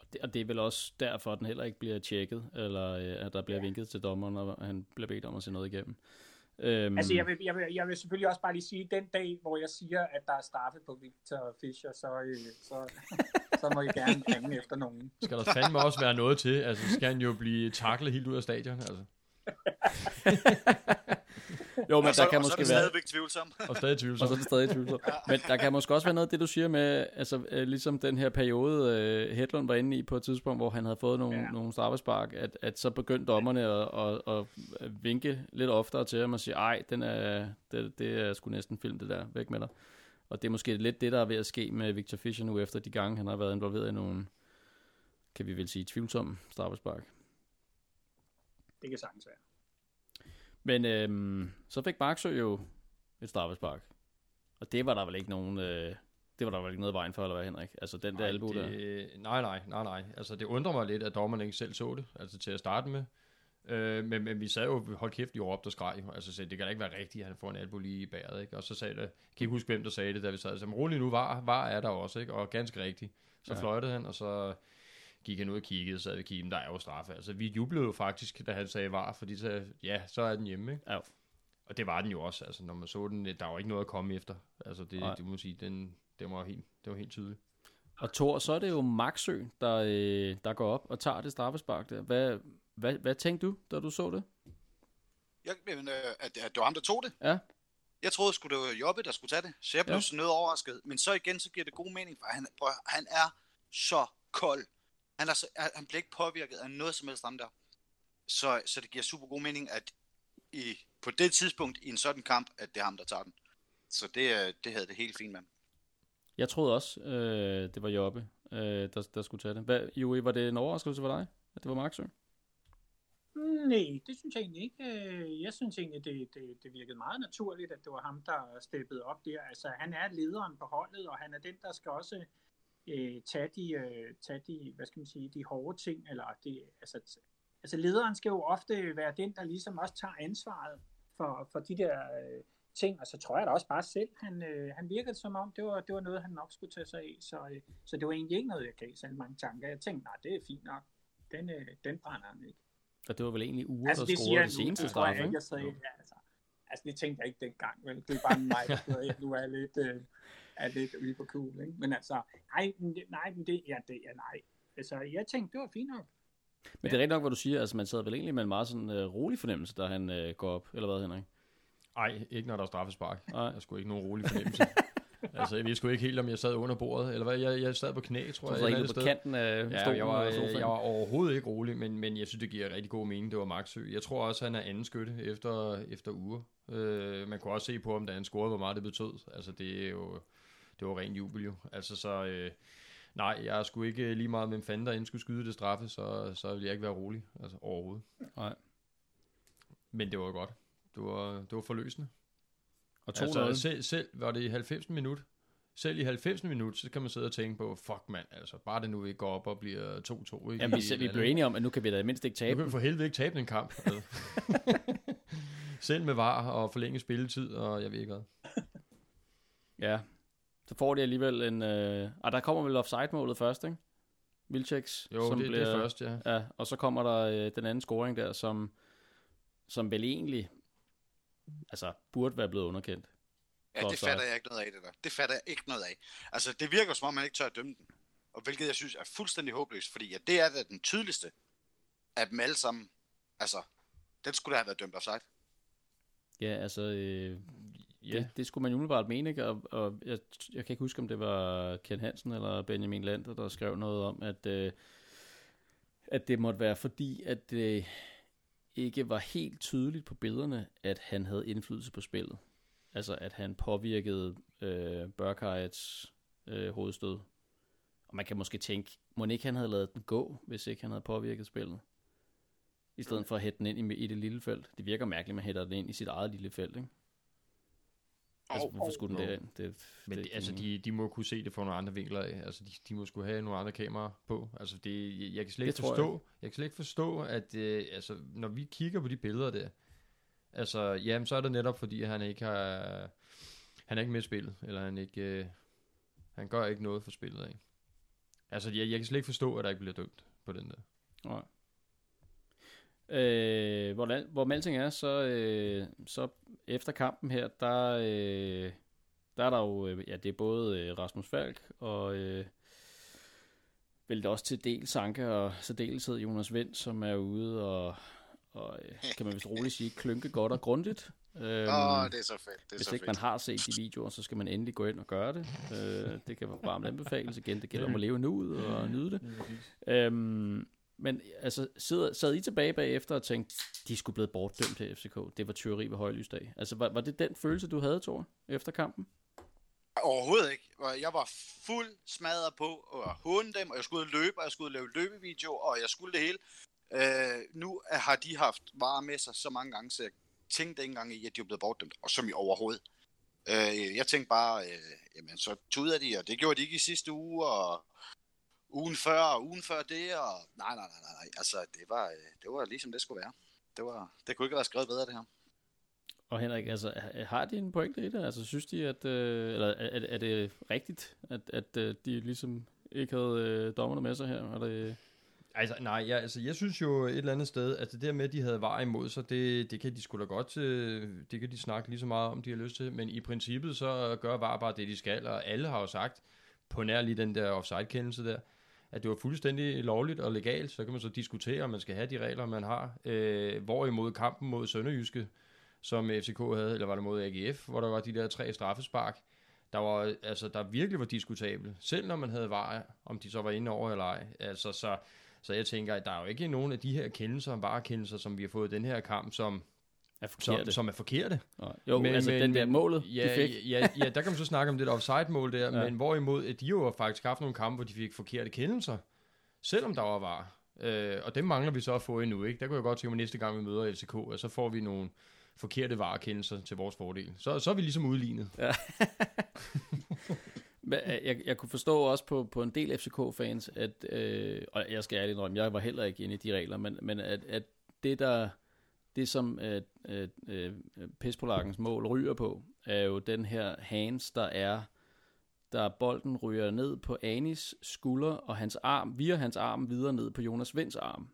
Og det, og det er vel også derfor, at den heller ikke bliver tjekket, eller øh, at der bliver ja. vinket til dommeren, når han bliver bedt om at se noget igennem. Øhm, Altså, jeg vil, jeg, vil, jeg vil selvfølgelig også bare lige sige, den dag, hvor jeg siger, at der er straffe på Victor Fischer, så, øh, så, så må I gerne ringe efter nogen. Skal der fandme også være noget til? Altså, skal han jo blive taklet helt ud af stadion, altså. jo, men og så, der kan og så er måske det være... stadigvæk tvivlsomt. Og stadig Og så tvivlsomt. er det stadig tvivlsomt. Men der kan måske også være noget af det, du siger med, altså øh, ligesom den her periode, øh, Hedlund var inde i på et tidspunkt, hvor han havde fået nogle, ja. Ja. nogle straffespark, at, at så begyndte dommerne at, at, at, at vinke lidt oftere til ham og sige, ej, den er, det, det er sgu næsten film, det der, væk med dig. Og det er måske lidt det, der er ved at ske med Victor Fischer nu, efter de gange, han har været involveret i nogle, kan vi vel sige, tvivlsomme straffespark. Det kan sagtens være. Men øhm, så fik Marksø jo et straffespark. Og det var der vel ikke nogen... Øh, det var der vel ikke noget vejen for, eller hvad, Henrik? Altså den der Nej, albu der. nej, nej, nej, nej. Altså, det undrer mig lidt, at dommerne ikke selv så det, altså til at starte med. Øh, men, men vi sad jo, hold kæft, de råbte og skreg. jo. Altså, sagde, det kan da ikke være rigtigt, at han får en albu lige i bæret, ikke? Og så sagde det, jeg kan ikke huske, hvem der sagde det, da vi sad. Så rolig nu, var, var er der også, ikke? Og ganske rigtigt. Så ja. fløjtede han, og så gik han ud og kiggede, sad ved kimen, der er jo straffe. Altså, vi jublede jo faktisk, da han sagde var, fordi så, ja, så er den hjemme, ikke? Ja. Og det var den jo også, altså, når man så den, der var ikke noget at komme efter. Altså, det, Nej. det må sige, den, det var helt, det var helt tydeligt. Og Thor, så er det jo Maxø, der, øh, der går op og tager det straffespark der. Hvad, hvad, hvad tænkte du, da du så det? Jeg, men, øh, at, at det var ham, der tog det. Ja. Jeg troede sgu, det var Jobbe, der skulle tage det. Så jeg blev Ja. sådan noget overrasket. Men så igen, så giver det god mening, for han, prøv, han er så kold. Han, er så, han- han bliver ikke påvirket af noget som helst ham der. Så, så det giver super god mening, at i, på det tidspunkt i en sådan kamp, at det er ham, der tager den. Så det, øh, det havde det helt fint med. Jeg troede også, øh, det var Jobbe, øh, der, der skulle tage det. Hvad, Joey, var det en overraskelse for dig, at det var Marksø? Nej, det synes jeg egentlig ikke. Øh, Jeg synes egentlig, det, det, det virkede meget naturligt, at det var ham, der steppede op der. Altså, han er lederen på holdet, og han er den, der skal også øh, tage, de, øh, tage de, hvad skal man sige, de hårde ting. Eller det, altså, altså, lederen skal jo ofte være den, der ligesom også tager ansvaret for, for de der øh, ting. Og så tror jeg da også bare selv, han, øh, han virkede som om, det var, det var noget, han nok skulle tage sig af. Så, øh, så det var egentlig ikke noget, jeg gav så mange tanker. Jeg tænkte, nej, det er fint nok. Den, øh, den brænder han ikke. Og det var vel egentlig uger, Altså, der det scorede det seneste straffe, ikke, jeg sagde. Ja, altså, altså, det tænkte jeg ikke dengang, vel? Det er bare mig, der. Nu er lidt, øh, er lidt ude på cool, ikke? Men altså, nej, det, nej, men det, ja, det, ja, nej. Altså, jeg tænkte, det var fint nok. Men det er rigtigt nok, hvad du siger. Altså, man sad vel egentlig med en meget sådan øh, rolig fornemmelse, da han øh, går op, eller hvad, Henrik? Ej, ikke når der er straffespark. Nej. Jeg skulle ikke nogen rolig fornemmelse. altså, jeg sgu ikke helt, om jeg sad under bordet, eller hvad, jeg, jeg sad på knæ, tror Du jeg. sad et ikke eller på andet kanten af Ja, stolen jeg var, sofaen. jeg var overhovedet ikke rolig, men, men jeg synes, det giver rigtig god mening. Det var Maxø. Jeg tror også, han er anden skytte efter, efter uger. Øh, man kunne også se på ham, da han scorede, hvor meget det betød. Altså, det er jo det var ren jubel jo. Altså, så øh, nej, jeg skulle ikke lige meget, hvem fanden der end skulle skyde det straffe, så, så ville jeg ikke være rolig. Altså, overhovedet. Nej. Men det var godt. Det var, det var forløsende. Og 2-0. Altså, selv, selv var det i 90 minut. Selv i 90 minut, så kan man sidde og tænke på, fuck mand, altså bare det nu ikke går op og bliver 2-2. Ikke? Jamen, vi, selv, vi blev enige om, at nu kan vi da mindst ikke nu tabe kan vi for helvede ikke tabe den kamp. Altså. Selv med var og forlænge spilletid, og jeg ved ikke hvad. Ja. Så får de alligevel en... Øh... Ah, der kommer vel offside-målet først, ikke? Vilceks. Jo, det, det er først, ja. Ja, og så kommer der øh, den anden scoring der, som, som vel egentlig altså, burde være blevet underkendt. Ja, det fatter jeg ikke noget af, det der. Det fatter jeg ikke noget af. Altså, det virker som om, man ikke tør at dømme den. Og hvilket jeg synes er fuldstændig håbløst, fordi at det er da den tydeligste af dem alle sammen. Altså, den skulle da have været dømt offside. Ja, altså, øh, ja. det, det skulle man jo umiddelbart mene, ikke? Og, og jeg, jeg kan ikke huske, om det var Ken Hansen eller Benjamin Lander, der skrev noget om, at, øh, at det måtte være fordi, at det ikke var helt tydeligt på billederne, at han havde indflydelse på spillet. Altså, at han påvirkede øh, Burkheids øh, hovedstød. Og man kan måske tænke, må ikke han havde lavet den gå, hvis ikke han havde påvirket spillet? I stedet for at hætte den ind i, i det lille felt. Det virker mærkeligt, at man hætter den ind i sit eget lille felt, ikke? Altså, hvorfor skulle den jo. derind? Det, Men det, det, altså, de, de må kunne se det fra nogle andre vinkler af. Altså, de, de må skulle have nogle andre kameraer på. Altså, det, jeg, jeg kan slet Det ikke forstå, jeg. jeg kan slet ikke forstå, at øh, altså, når vi kigger på de billeder der, altså, jamen, så er det netop, fordi han ikke har, han er ikke med i spillet, eller han ikke, øh, han gør ikke noget for spillet, ikke? Altså, jeg, jeg kan slet ikke forstå, at der ikke bliver dømt på den der. Nej. Øh, hvor, hvor alting er, så, øh, så efter kampen her, der, øh, der er der jo, øh, ja, det er både øh, Rasmus Falk og øh, vel også til del Sanke og særdeleshed Jonas Vind, som er ude og, og øh, kan man vist roligt sige, klynke godt og grundigt. Øhm, Åh, det er så fedt. Det er hvis så ikke man fedt. har set de videoer, så skal man endelig gå ind og gøre det. Øh, det kan være varmt anbefales igen. Det gælder om at leve nuet og nyde det. Øhm, men altså, sad, sad I tilbage bagefter og tænkte, de skulle blevet bortdømt til FCK. Det var tyveri ved højlysdag. Altså, var, var det den følelse, du havde, Thor, efter kampen? Overhovedet ikke. Jeg var fuld smadret på at hunde dem, og jeg skulle løbe, og jeg skulle lave løbevideo, og jeg skulle det hele. Øh, nu har de haft varer med sig så mange gange, så jeg tænkte ikke engang i, at de var blevet bortdømt, og som i overhovedet. Øh, jeg tænkte bare, øh, jamen så tuder de, og det gjorde de ikke i sidste uge, og ugen før, og ugen før det, og nej, nej, nej, nej, nej. altså det var, øh, det var ligesom det skulle være. Det, var, det kunne ikke være skrevet bedre, det her. Og Henrik, altså, ha- har de en pointe i det? Altså, synes de, at, øh, eller er, er- er det rigtigt, at, at øh, de ligesom ikke havde øh, dommerne med sig her? Er det, Altså, nej, ja, altså, jeg synes jo et eller andet sted, at det der med, at de havde var imod sig, det, det kan de sgu da godt, øh, det kan de snakke lige så meget om, de har lyst til, men i princippet så gør var bare det, de skal, og alle har jo sagt, på nær lige den der offside-kendelse der, at det var fuldstændig lovligt og legalt, så kan man så diskutere, om man skal have de regler, man har. Øh, hvorimod kampen mod Sønderjyske, som FCK havde, eller var det mod AGF, hvor der var de der tre straffespark, der var, altså, der virkelig var diskutabel. Selv når man havde var, om de så var inde over eller ej. Altså, så, så jeg tænker, at der er jo ikke nogen af de her kendelser, varekendelser, som vi har fået i den her kamp, som er som, forkert. som er forkerte. Jo, men, altså den der målet, ja, de fik. Ja, ja, der kan man så snakke om det der offside-mål der, Ja. ja. men hvorimod, at de jo har faktisk haft nogle kampe, hvor de fik forkerte kendelser, selvom der var var. Øh, og dem mangler vi så at få endnu, ikke? Der kunne jeg godt tænke mig næste gang, vi møder FCK, at så får vi nogle forkerte varekendelser til vores fordel. Så, så er vi ligesom udlignet. Men, øh, jeg, jeg kunne forstå også på, på en del FCK-fans, at, øh, og jeg skal ærligt indrømme, jeg var heller ikke inde i de regler, men, men at, at det der, det som øh, øh, øh, Pespolakkens mål ryger på, er jo den her hands, der er, der bolden ryger ned på Anis skulder, og hans arm, via hans arm videre ned på Jonas Vinds arm.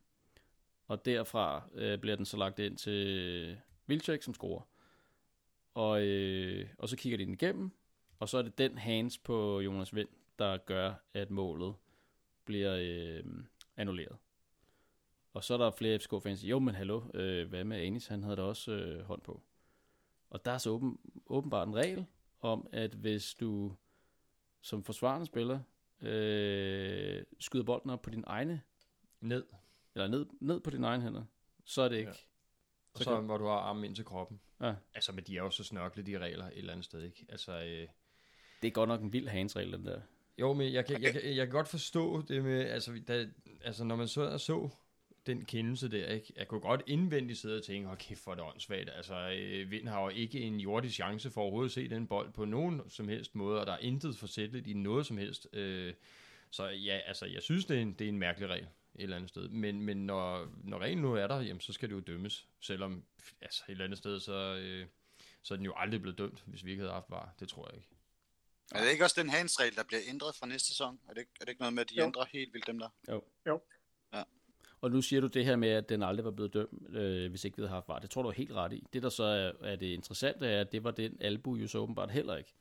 Og derfra øh, bliver den så lagt ind til Vilcek, som scorer. Og, øh, og så kigger de den igennem, og så er det den hands på Jonas Vind, der gør, at målet bliver øh, annulleret. Og så er der flere FCK-fans, jo, men hallo, øh, hvad med Anis? Han havde da også øh, hånd på. Og der er så åben, åbenbart en regel om, at hvis du som forsvarende spiller øh, skyder bolden op på din egne, Ned. eller ned, ned på dine egne hænder, så er det ikke. Ja. Og så, hvor du har armen ind til kroppen. Ja. Altså, men de er jo så snørkle, de regler, et eller andet sted, ikke? Altså, øh, Det er godt nok en vild handsregel, den der. Jo, men jeg kan, jeg, kan, jeg kan godt forstå det med, altså, da, altså når man så, så den kendelse der, ikke? jeg kunne godt indvendigt sidde og tænke, hold kæft, hvor er det åndssvagt. Altså, øh, Vind har jo ikke en jordisk chance for overhovedet at se den bold på nogen som helst måde, og der er intet forsætteligt i noget som helst. Øh, så ja, altså, jeg synes, det er en, det er en mærkelig regel et eller andet sted. Men, men når, når reglen nu er der, jamen, så skal det jo dømmes. Selvom altså, et eller andet sted, så, øh, så er den jo aldrig blevet dømt, hvis vi ikke havde haft var. Det tror jeg ikke. Er det ikke også den handsregel, der bliver ændret fra næste sæson? Er det, ikke- er det ikke noget med, at de Jo. ændrer helt vildt dem der? Og nu siger du det her med, at den aldrig var blevet dømt, øh, hvis ikke vi havde haft var. Det tror du er helt ret i. Det, der så er, er det interessante, er, at det var den albu jo så åbenbart heller ikke.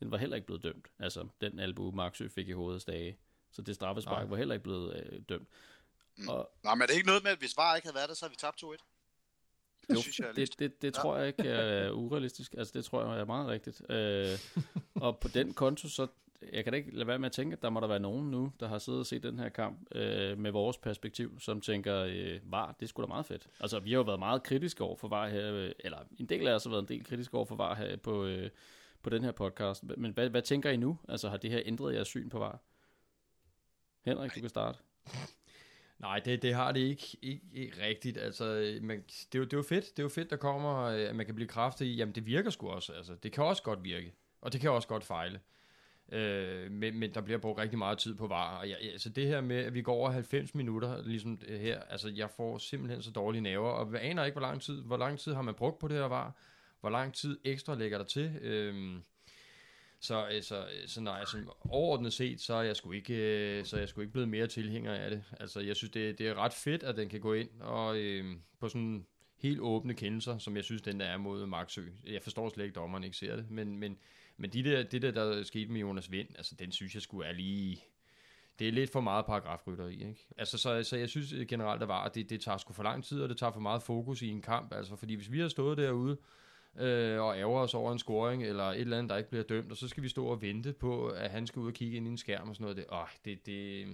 Den var heller ikke blevet dømt. Altså, den albu Marksø fik i hovedets dage. Så det straffespark Nej. var heller ikke blevet øh, dømt. Mm. Og Nej, men er det ikke noget med, at hvis VAR ikke havde været der, så havde vi tabt 2-1? Det jo, synes jeg det, det, det Ja. tror jeg ikke er urealistisk. Altså, det tror jeg er meget rigtigt. Øh, og på den konto, så jeg kan da ikke lade være med at tænke, at der må der være nogen nu, der har siddet og set den her kamp øh, med vores perspektiv, som tænker, øh, var, det skulle da meget fedt. Altså, vi har jo været meget kritiske over for VAR her, øh, eller en del af os har været en del kritiske over for VAR her på, øh, på den her podcast. Men hvad, hvad tænker I nu? Altså, har det her ændret jeres syn på VAR? Henrik, du kan starte. Nej, det, det har det ikke, ikke, ikke rigtigt. Altså, man, det, er jo, det er jo fedt. Det er jo fedt, der kommer, øh, at man kan blive kraftig i. Jamen, det virker sgu også. Altså, det kan også godt virke. Og det kan også godt fejle. Øh, men, men der bliver brugt rigtig meget tid på var. Og jeg, altså det her med, at vi går over 90 minutter, ligesom det her, altså jeg får simpelthen så dårlige nerver, og jeg aner ikke, hvor lang tid, hvor lang tid har man brugt på det her var, hvor lang tid ekstra lægger der til. Øhm, øh, så, altså, så nej, altså, overordnet set, så er jeg sgu ikke, øh, så er jeg sgu ikke blevet mere tilhænger af det. Altså, jeg synes, det, det er ret fedt, at den kan gå ind og øh, på sådan helt åbne kendelser, som jeg synes, den der er mod Maxø. Jeg forstår slet ikke, dommeren ikke ser det, men, men, men de der, det der, der skete med Jonas Vind, altså, den synes jeg skulle er lige... Det er lidt for meget paragrafrytter i, ikke? Altså, så, så jeg synes generelt, der var, at det, det tager sgu for lang tid, og det tager for meget fokus i en kamp. Altså, fordi hvis vi har stået derude, øh, og ærger os over en scoring, eller et eller andet, der ikke bliver dømt, og så skal vi stå og vente på, at han skal ud og kigge ind i en skærm og sådan noget. Det, åh, det, det,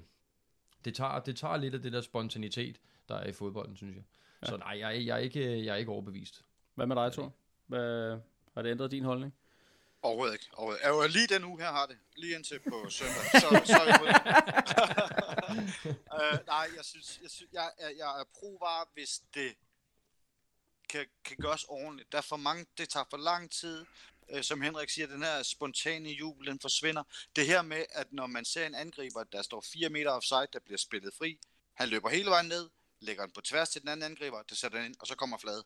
det, tager, det tager lidt af det der spontanitet, der er i fodbolden, synes jeg. Ja. Så nej, jeg, jeg, er ikke, jeg er ikke overbevist. Hvad med dig, Thor? Hvad, har det ændret din holdning? Overhovedet ikke. Overhovedet. Er jo lige den uge her har det. Lige indtil på søndag. Så, så er jeg uh, nej, jeg synes, jeg, synes, jeg, er, jeg er pro-var, hvis det kan, kan gøres ordentligt. Der er for mange, det tager for lang tid. Uh, som Henrik siger, den her spontane jubel, den forsvinder. Det her med, at når man ser en angriber, der står 4 meter offside, der bliver spillet fri, han løber hele vejen ned, lægger den på tværs til den anden angriber, det sætter den ind, og så kommer flade.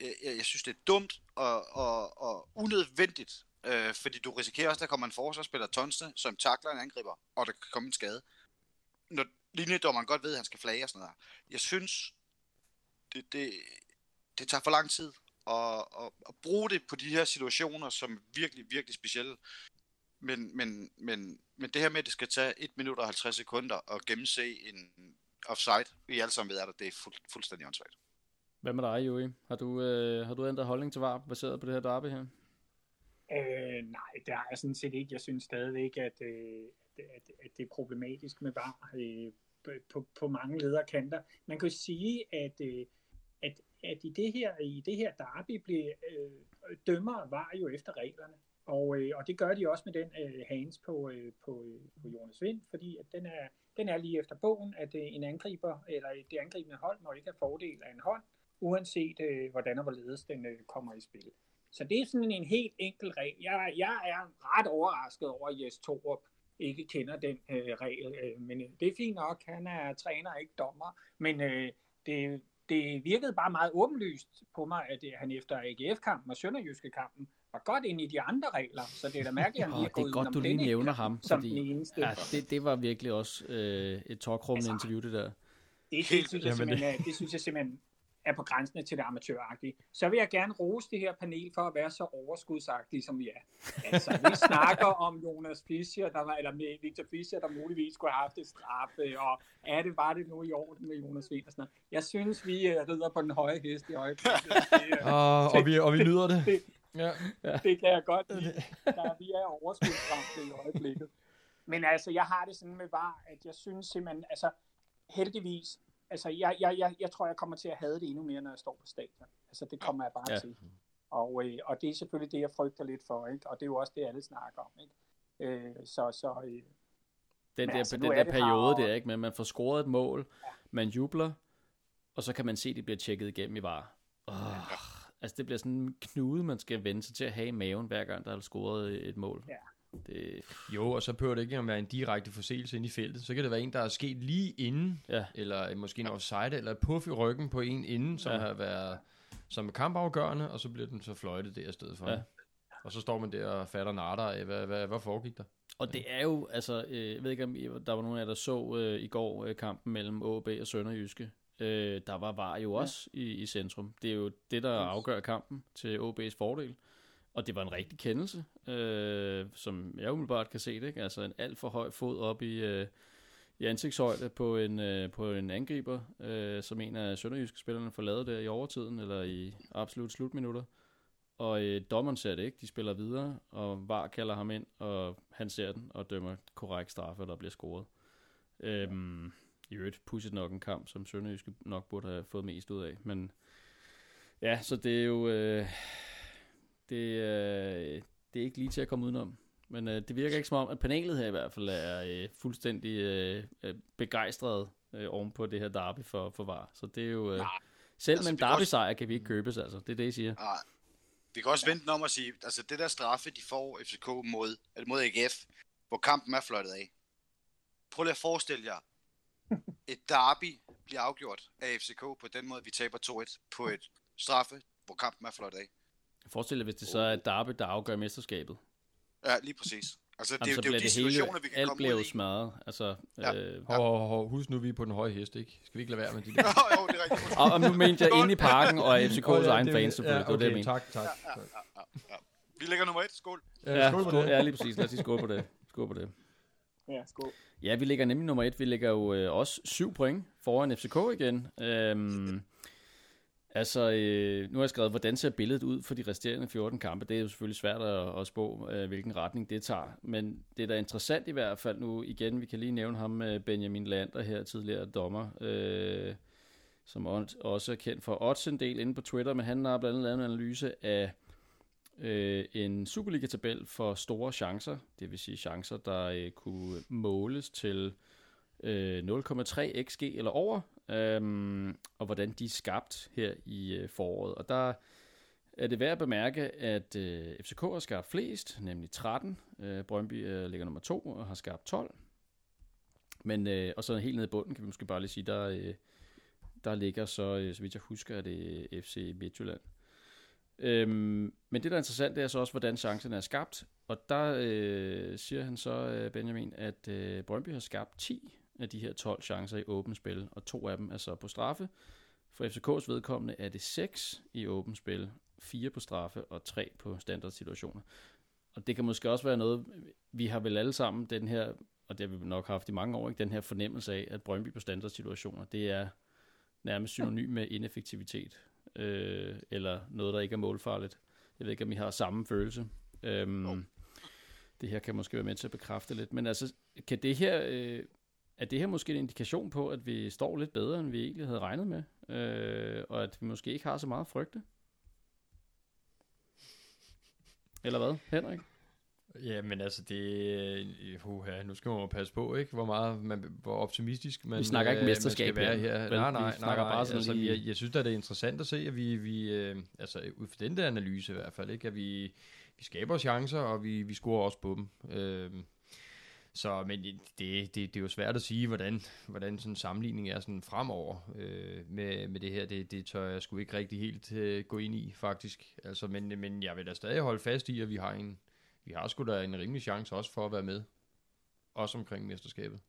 Jeg, jeg, jeg synes, det er dumt og, og, og unødvendigt, øh, fordi du risikerer også, at der kommer en forsvarsspiller tonsne, som takler en angriber, og der kan komme en skade. Når linjedommeren godt ved, at han skal flage og sådan noget. Jeg synes, det, det, det tager for lang tid at, at, at bruge det på de her situationer, som er virkelig, virkelig specielle. Men, men, men, men det her med, at det skal tage 1 minut og 50 sekunder at gennemse en offside, vi alle sammen ved, at det er fuld, fuldstændig åndssvagt. Hvad med dig, Joey? Har du, øh, har du ændret holdning til VAR, baseret på det her derby her? Øh, nej, det har jeg sådan set ikke. Jeg synes stadigvæk, at, øh, at, at, at det er problematisk med VAR øh, på, på, på mange lederkanter. Man kan jo sige, at, øh, at, at i det her, i det her derby blev øh, dømmer var jo efter reglerne. Og, øh, og det gør de også med den øh, hands på, øh, på, øh, på Jonas Vind, fordi at den, er, den er lige efter bogen, at øh, en angriber, eller det angribende hold, må ikke have fordel af en hånd, uanset øh, hvordan og hvorledes den øh, kommer i spil. Så det er sådan en helt enkel regel. Jeg, jeg er ret overrasket over, at Jes Torup ikke kender den øh, regel, øh, men øh, det er fint nok, han er træner, ikke dommer, men øh, det, det virkede bare meget åbenlyst på mig, at han efter AGF-kampen og Sønderjyske-kampen var godt ind i de andre regler, så det er da mærkeligt, at han lige er gået Det er godt, du lige nævner ham, som fordi, den eneste. Ja, det, det var virkelig også øh, et tårkrummende altså, interview, det der. Det, det, synes jeg simpelthen, det synes jeg simpelthen er på grænsen til det amatøragtige. Så vil jeg gerne rose det her panel for at være så overskudsagtige, som vi er. Altså, vi snakker om Jonas Fischer, der var, eller med Victor Fischer, der muligvis skulle have haft et straffe, og er det bare det nu i orden med Jonas Vind og sådan noget. Jeg synes, vi uh, rider på den høje hest i øjeblikket. uh, og, vi, og vi nyder det. det, ja. det, det kan jeg godt lide. Der, vi er overskudsramte i øjeblikket. Men altså, jeg har det sådan med var, at jeg synes simpelthen, altså, heldigvis, altså, jeg, jeg, jeg, jeg tror, jeg kommer til at have det endnu mere, når jeg står på stadion. Altså, det kommer jeg bare ja. til. Og, øh, og det er selvfølgelig det, jeg frygter lidt for, ikke? Og det er jo også det, alle snakker om, ikke? Øh, så, så, øh, den der, altså, den der periode der, ikke? Men man får scoret et mål, ja. man jubler, og så kan man se, at det bliver tjekket igennem i var. Oh, ja. Altså, det bliver sådan en knude, man skal vende sig til at have i maven, hver gang der er scoret et mål. Ja. Det... Jo, og så behøver det ikke at være en direkte forseelse ind i feltet. Så kan det være en, der er sket lige inden, ja. eller måske en offside, eller et puff i ryggen på en inden, som ja. har været som er kampafgørende, og så bliver den så fløjtet der i stedet for. Ja. Og så står man der og fatter natter af, hvad, hvad, hvad foregik der? Og det er jo, altså, øh, jeg ved ikke om der var nogen af jer, der så øh, i går øh, kampen mellem AB og Sønderjyske. Øh, der var var jo også ja. i, i centrum. Det er jo det, der afgør kampen til AB's fordel. Og det var en rigtig kendelse, øh, som jeg umiddelbart kan se det. Ikke? Altså en alt for høj fod op i, øh, i ansigtshøjde på en, øh, på en angriber, øh, som en af sønderjyske spillerne får lavet der i overtiden, eller i absolut slutminutter. Og øh, dommeren ser det ikke, de spiller videre, og VAR kalder ham ind, og han ser den, og dømmer korrekt straffe, der bliver scoret. Øhm, I øvrigt pusset nok en kamp, som Sønderjyske nok burde have fået mest ud af. Men ja, så det er jo... Øh, det, øh, det er ikke lige til at komme udenom. Men øh, det virker ikke som om, at panelet her i hvert fald er øh, fuldstændig øh, øh begejstret øh, oven på det her derby for, for VAR. Så det er jo... Øh, Nej, selv altså, med en derby-sejr kan vi ikke købes, altså. Det er det, I siger. Nej. Vi kan også vente om at sige, altså det der straffe, de får FCK mod, eller mod AGF, hvor kampen er fløjtet af. Prøv lige at forestille jer, et derby bliver afgjort af FCK på den måde, vi taber 2-1 på et straffe, hvor kampen er fløjtet af. Forestil dig, hvis det så er Darby, der afgør mesterskabet. Ja, lige præcis. Altså, det, Jamen, det, det er jo de situationer, vi kan alt komme bliver jo smadret. Altså, ja. øh, ja. Hov, hov, husk nu, vi er på den høje hest, ikke? Skal vi ikke lade være med de der? jo, jo, det er rigtigt. og, og nu mente jeg inde i parken, og FCK's oh, ja, egen fans, selvfølgelig. Ja, okay, det var det, jeg tak, tak. Ja, ja, ja, ja. Vi lægger nummer et. Skål. Ja, skål, skål, ja, lige præcis. Lad os lige skål på det. Skål på det. Ja, skål. Ja, vi ligger nemlig nummer et. Vi ligger jo øh, også syv point foran FCK igen. Øhm, Altså, øh, nu har jeg skrevet, hvordan ser billedet ud for de resterende 14 kampe. Det er jo selvfølgelig svært at, at spå, øh, hvilken retning det tager. Men det er da interessant i hvert fald nu. Igen, vi kan lige nævne ham, med Benjamin Lander her, tidligere dommer, øh, som også er kendt for odds en del inde på Twitter, men han har blandt andet lavet en analyse af øh, en Superliga-tabel for store chancer, det vil sige chancer, der øh, kunne måles til øh, 0,3 xg eller over, øhm, og hvordan de er skabt her i øh, foråret. Og der er det værd at bemærke, at øh, FCK har skabt flest, nemlig 13. Øh, Brøndby øh, ligger nummer 2 og har skabt 12. Men, øh, og så helt nede i bunden kan vi måske bare lige sige, der, øh, der ligger så, øh, så vidt jeg husker, er det øh, FC Midtjylland. Øhm, men det, der er interessant, det er så også, hvordan chancen er skabt. Og der øh, siger han så, øh, Benjamin, at øh, Brøndby har skabt 10 af de her 12 chancer i åbent spil, og to af dem er så på straffe. For FCK's vedkommende er det 6 i åbent spil, 4 på straffe og 3 på standardsituationer. Og det kan måske også være noget, vi har vel alle sammen den her, og det har vi nok haft i mange år, ikke? den her fornemmelse af, at Brøndby på standardsituationer, det er nærmest synonym med ineffektivitet, øh, eller noget, der ikke er målfarligt. Jeg ved ikke, om I har samme følelse. Øhm, det her kan måske være med til at bekræfte lidt. Men altså, kan det her øh, er det her måske en indikation på, at vi står lidt bedre, end vi egentlig havde regnet med? Øh, og at vi måske ikke har så meget at frygte? Eller hvad, Henrik? Ja, men altså det... Uha, nu skal man jo passe på, ikke? Hvor meget man, hvor optimistisk man, Vi snakker ikke øh, mesterskab man skal være her, her. Nej, Vi nej, nej, snakker nej. bare sådan altså, lige- jeg, jeg synes da, det er interessant at se, at vi, vi øh, altså ud fra den der analyse i hvert fald, ikke? At vi, vi skaber chancer, og vi, vi scorer også på dem. Øh, så, men det, det, det er jo svært at sige, hvordan, hvordan sådan en sammenligning er sådan fremover øh, med, med det her. Det, det tør jeg sgu ikke rigtig helt øh, gå ind i, faktisk. Altså, men, men jeg vil da stadig holde fast i, at vi har en, vi har sgu da en rimelig chance også for at være med. Også omkring mesterskabet.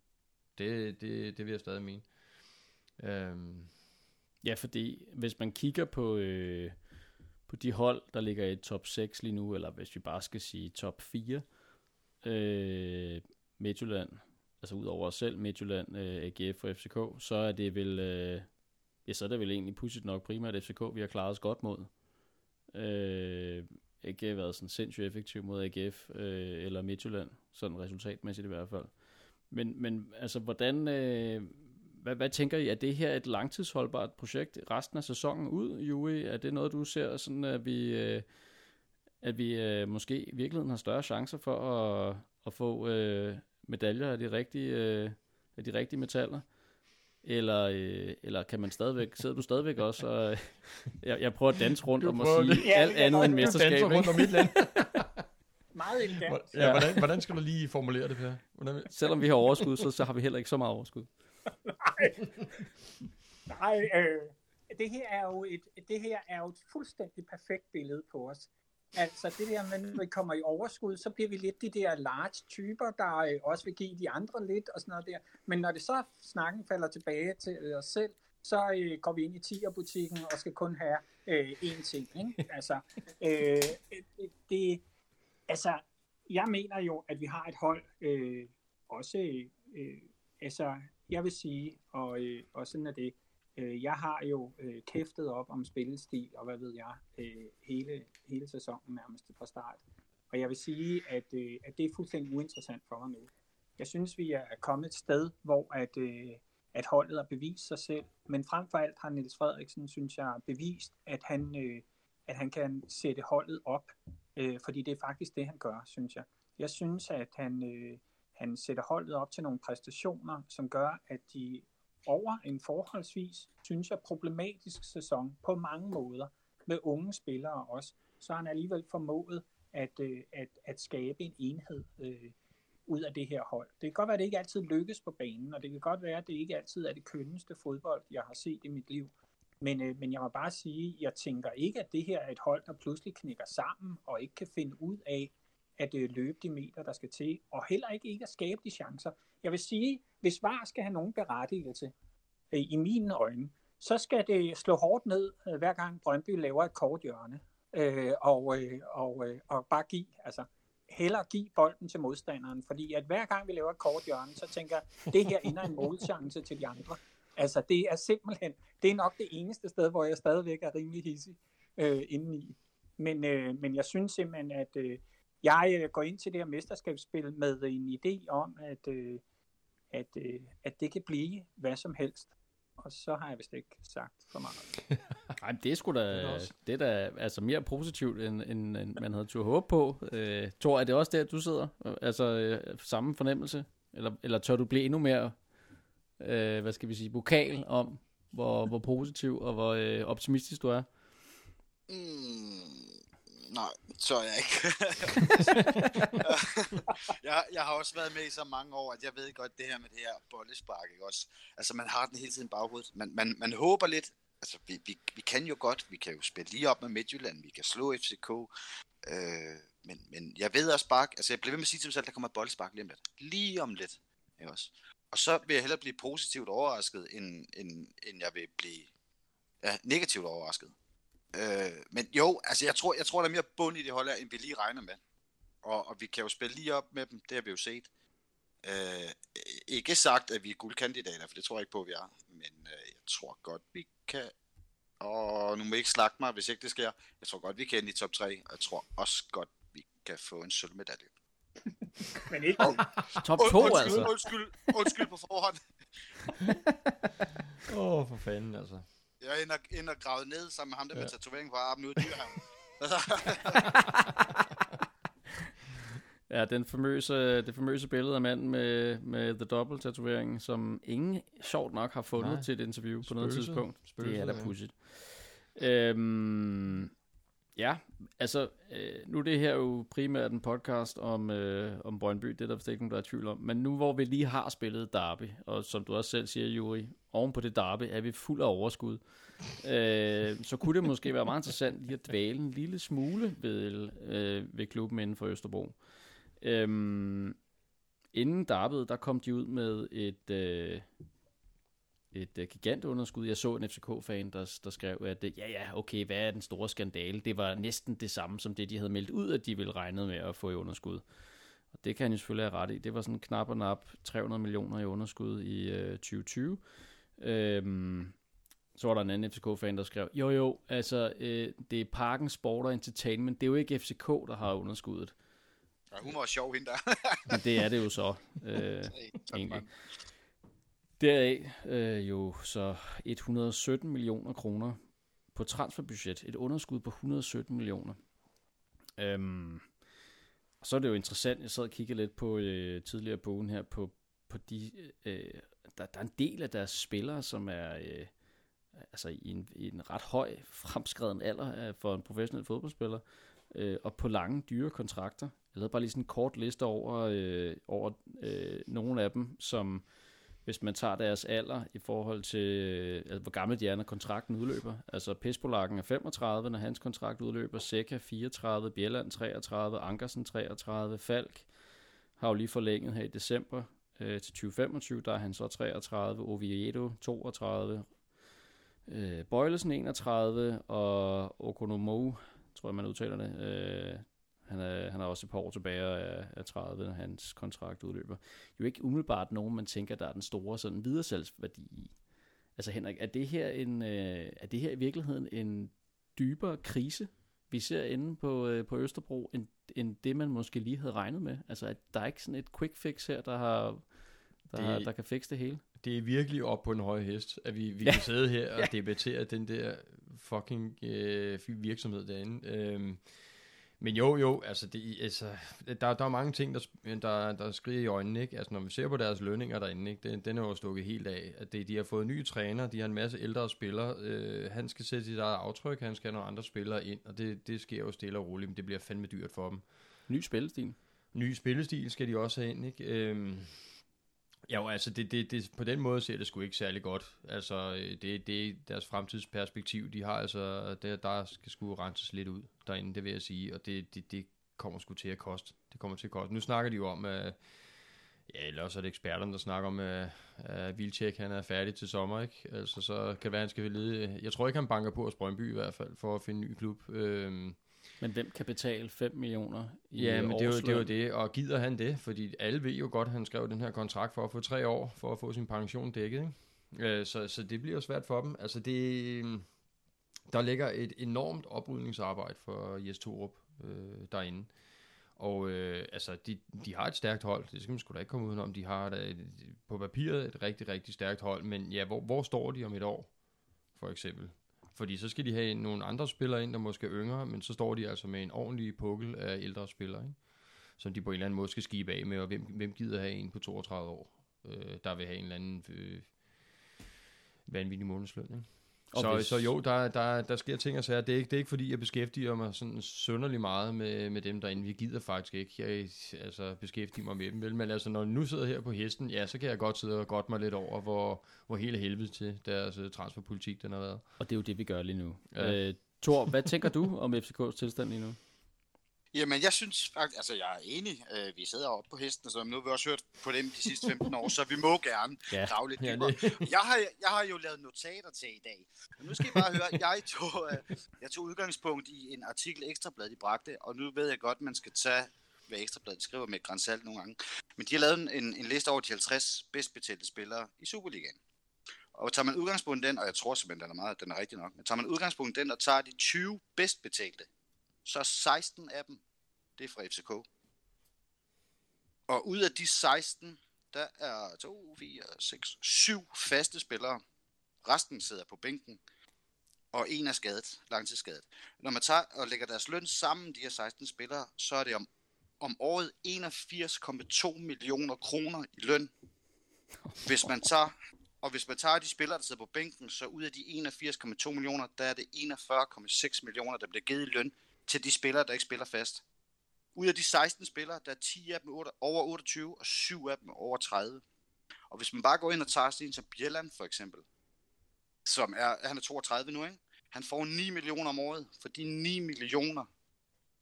Det, det, det vil jeg stadig mene. Øhm, Ja, fordi hvis man kigger på, øh, på de hold, der ligger i top 6 lige nu, eller hvis vi bare skal sige top 4, øh, Midtjylland, altså ud over os selv, Midtjylland, øh, AGF og FCK, så er det vel, øh, ja, så er det vel egentlig pudsigt nok primært FCK, vi har klaret os godt mod. Øh, ikke været sådan sindssygt effektiv mod AGF øh, eller Midtjylland, sådan resultatmæssigt i hvert fald. Men, men altså, hvordan, øh, hvad, hvad tænker I? Er det her et langtidsholdbart projekt resten af sæsonen ud, Juri? Er det noget, du ser sådan, at vi, øh, at vi øh, måske i virkeligheden har større chancer for at, at få øh, medaljer af de rigtige, øh, af de rigtige metaller? Eller, øh, eller kan man stadigvæk, sidder du stadigvæk også og, øh, jeg, jeg prøver at danse rundt om at sige det. Ja, alt andet end godt. Du mesterskab, danser rundt om mit land. Meget elegant. ja, hvordan, hvordan skal du lige formulere det, Per? Hvordan, Selvom vi har overskud, så, så har vi heller ikke så meget overskud. Nej, øh, det her er jo et, det her er jo et fuldstændig perfekt billede på os. Altså det der med, når vi kommer i overskud, så bliver vi lidt de der large typer, der øh, også vil give de andre lidt og sådan noget der. Men når det så snakken falder tilbage til os selv, så øh, går vi ind i tierbutikken og skal kun have øh, én ting. Ikke? Altså, øh, det, det, altså, jeg mener jo, at vi har et hold, øh, også, øh, altså, jeg vil sige, og, øh, og sådan er det, øh, jeg har jo øh, kæftet op om spillestil, og hvad ved jeg, øh, hele, hele sæsonen nærmest fra start. Og jeg vil sige, at, øh, at det er fuldstændig uinteressant for mig nu. Jeg synes, vi er kommet et sted, hvor at, øh, at holdet har bevist sig selv, men frem for alt har Niels Frederiksen, synes jeg, bevist, at han, øh, at han kan sætte holdet op, øh, fordi det er faktisk det, han gør, synes jeg. Jeg synes, at han, øh, han sætter holdet op til nogle præstationer, som gør, at de over en forholdsvis, synes jeg, problematisk sæson på mange måder, med unge spillere også, så har han alligevel formået at, øh, at, at skabe en enhed øh, ud af det her hold. Det kan godt være, at det ikke altid lykkes på banen, og det kan godt være, at det ikke altid er det kønneste fodbold, jeg har set i mit liv. Men, øh, men jeg må bare sige, jeg tænker ikke, at det her er et hold, der pludselig knækker sammen og ikke kan finde ud af at øh, løbe de meter, der skal til, og heller ikke, ikke at skabe de chancer. Jeg vil sige, hvis VAR skal have nogen berettigelse øh, i mine øjne, så skal det slå hårdt ned, øh, hver gang Brøndby laver et kort hjørne, øh, og, øh, og, øh, og bare give, altså hellere give bolden til modstanderen, fordi at hver gang vi laver et kort hjørne, så tænker jeg, det her ender en målchance til de andre. Altså det er simpelthen, det er nok det eneste sted, hvor jeg stadigvæk er rimelig hissig øh, indeni. Men, øh, men jeg synes simpelthen, at øh, jeg øh, går ind til det her mesterskabsspil med en idé om, at, øh, at, øh, at det kan blive hvad som helst. Og så har jeg vist ikke sagt for meget. Nej, det er sgu da, Det er da altså mere positivt, end, end, end man havde tur håb på. Øh, Thor, er det også der, du sidder? Altså øh, samme fornemmelse? Eller, eller tør du blive endnu mere, øh, hvad skal vi sige, vokal om, hvor, hvor positiv og hvor øh, optimistisk du er? Mm, nej, så jeg ikke. jeg, jeg har også været med i så mange år, at jeg ved godt det her med det her bollespark, ikke også? Altså, man har den hele tiden i baghovedet. Man, man, man håber lidt, altså, vi, vi, vi kan jo godt, vi kan jo spille lige op med Midtjylland, vi kan slå FCK, øh, men, men jeg ved også bare, altså, jeg bliver ved med at sige til mig selv, der kommer et bollespark lige om lidt. Lige om lidt, ikke også? Og så vil jeg hellere blive positivt overrasket, end, end, end jeg vil blive ja, negativt overrasket. Øh, men jo, altså jeg tror, jeg tror, der er mere bund i det hold end vi lige regner med. Og, og vi kan jo spille lige op med dem, det har vi jo set. Øh, ikke sagt, at vi er guldkandidater, for det tror jeg ikke på, at vi er. Men øh, jeg tror godt, vi kan... Og nu må I ikke slagte mig, hvis ikke det sker. Jeg tror godt, vi kan ind i top 3, og jeg tror også godt, vi kan få en sølvmedalje. Men ikke Top Und, 2 undskyld, altså. undskyld, undskyld på forhånd. Åh, oh, for fanden, altså. Jeg ender, ender gravet ned sammen med ham, der med Ja. tatovering på armen ude i dyrhaven. Altså, Ja, den famøse, det famøse billede af manden med, med The Double tatovering, som ingen sjovt nok har fundet Nej. til et interview på noget tidspunkt. det Spøgelset, er da ja. pudsigt. Øhm, ja, altså, øh, nu er det her jo primært en podcast om, øh, om Brøndby, det er der vist ikke nogen, der er tvivl om. Men nu hvor vi lige har spillet derby, og som du også selv siger, Juri, oven på det derby er vi fuld af overskud. øh, så kunne det måske være meget interessant lige at dvæle en lille smule ved, øh, ved klubben inden for Østerbro. Øh, inden derbyet, der kom de ud med et, øh, et øh, gigantunderskud. Jeg så en FCK-fan, der, der skrev, at øh, ja, ja, okay, hvad er den store skandale? Det var næsten det samme som det, de havde meldt ud, at de ville regne med at få i underskud. Og det kan han jo selvfølgelig have ret i. Det var sådan knap og nap 300 millioner i underskud i øh, 2020. Øhm, så var der en anden FCK-fan, der skrev, jo jo, altså, øh, det er Parken Sport og Entertainment, det er jo ikke FCK, der har underskuddet. ja, hun var sjov, hende der. Det er det jo så, øh, egentlig. Deraf øh, jo så 117 millioner kroner på transferbudget. Et underskud på 117 millioner. Øhm, og så er det jo interessant, jeg sad og kiggede lidt på øh, tidligere på ugen her, på, på de, øh, der, der er en del af deres spillere, som er øh, altså i en, i en ret høj fremskreden alder øh, for en professionel fodboldspiller, øh, og på lange, dyre kontrakter. Jeg lavede bare lige sådan en kort liste over, øh, over øh, nogle af dem, som hvis man tager deres alder i forhold til, øh, altså, hvor gammel de er, når kontrakten udløber. Altså Pespolakken er 35, når hans kontrakt udløber. Seca 34, Bjelland 33, Ankersen 33, Falk har jo lige forlænget her i december øh, til 2025. Der er han så 33, Oviedo 32, øh, Bøjlesen 31 og Okonomo, tror jeg man udtaler det, øh, han er, han er også et par år tilbage er, er 30, når hans kontrakt udløber. Jo ikke umiddelbart nogen, man tænker, der er den store sådan videresalgsværdi i. Altså Henrik, er det her, en, øh, er det her i virkeligheden en dybere krise, vi ser inde på, øh, på Østerbro, end, end det, man måske lige havde regnet med? Altså, at der er ikke sådan et quick fix her, der, har, der, Det- har, der kan fikse det hele? Det er virkelig op på en høj hest, at vi, vi Ja. kan sidde her og debattere den der fucking øh, virksomhed derinde. Øhm, men jo, jo, altså, det, altså der, der er mange ting, der, der, der skriger i øjnene, ikke? Altså, når vi ser på deres lønninger derinde, ikke? Den, den er jo stukket helt af. At det, de har fået nye træner, de har en masse ældre spillere. Øh, han skal sætte sit eget aftryk, han skal have nogle andre spillere ind, og det, det sker jo stille og roligt, men det bliver fandme dyrt for dem. Ny spillestil. Ny spillestil skal de også have ind, ikke? Øhm, ja, jo, altså, det, det, det, på den måde ser det sgu ikke særlig godt. Altså, øh, det, det er deres fremtidsperspektiv. De har altså, der, der skal sgu renses lidt ud derinde, det vil jeg sige, og det, det, det kommer sgu til at koste. Det kommer til at koste. Nu snakker de jo om, at Ja, eller også er det eksperterne, der snakker om, at, at Vilcek, han er færdig til sommer, ikke? Altså, så kan det være, han skal lede... Jeg tror ikke, han banker på hos Brøndby i hvert fald, for at finde en ny klub. Øhm, Men hvem kan betale 5 millioner i Ja, men det er, jo, det er jo det, og gider han det? Fordi alle ved jo godt, at han skrev den her kontrakt for at få tre år, for at få sin pension dækket, ikke? Øh, Så, så det bliver jo svært for dem. Altså det, der ligger et enormt oprydningsarbejde for Jes Torup øh, derinde. Og øh, altså, de, de har et stærkt hold, det skal man sgu da ikke komme udenom. De har da et, på papiret et rigtig, rigtig stærkt hold, men ja, hvor, hvor står de om et år, for eksempel? Fordi så skal de have nogle andre spillere ind, der måske er yngre, men så står de altså med en ordentlig pukkel af ældre spillere, ikke? som de på en eller anden måde skal skibe af med, og hvem, hvem gider have en på 32 år, øh, der vil have en eller anden øh, vanvittig månedsløn. Ikke? Så, hvis- så jo, der, der, der sker ting og sager. Det er ikke, det er ikke fordi, jeg beskæftiger mig sådan sønderlig meget med, med dem derinde. Vi gider faktisk ikke jeg, altså, beskæftige mig med dem. Vel? Men altså, når jeg nu sidder her på hesten, ja, så kan jeg godt sidde og godt mig lidt over, hvor, hvor hele helvede til deres øh, transferpolitik den har været. Og det er jo det, vi gør lige nu. Ja. Øh, Thor, hvad tænker du om FCK's tilstand lige nu? Jamen, jeg synes faktisk, altså jeg er enig, øh, vi sidder oppe på hesten, så nu har vi også hørt på dem de sidste 15 år, så vi må gerne Ja. grave lidt dybere. Jeg, har, jeg har jo lavet notater til i dag, og nu skal I bare høre, jeg tog, øh, jeg tog udgangspunkt i en artikel Ekstrabladet, de bragte, og nu ved jeg godt, man skal tage, hvad Ekstrabladet skriver med grænsalt nogle gange, men de har lavet en, en liste over de 50 bedst betalte spillere i Superligaen. Og tager man udgangspunkt i den, og jeg tror simpelthen, den er meget, den er rigtig nok, men tager man udgangspunkt i den og tager de 20 bedst betalte, så 16 af dem, det er fra FCK. Og ud af de 16, der er 2, 4, 6, 7 faste spillere. Resten sidder på bænken, og en er skadet, langtidsskadet. Når man tager og lægger deres løn sammen, de her 16 spillere, så er det om, om året 81,2 millioner kroner i løn. Hvis man tager, og hvis man tager de spillere, der sidder på bænken, så ud af de 81,2 millioner, der er det 41,6 millioner, der bliver givet i løn til de spillere, der ikke spiller fast. Ud af de 16 spillere, der er 10 af dem over 28, og 7 af dem over 30. Og hvis man bare går ind og tager sådan en som Bjelland for eksempel, som er, han er 32 nu, ikke? Han får 9 millioner om året. For de 9 millioner,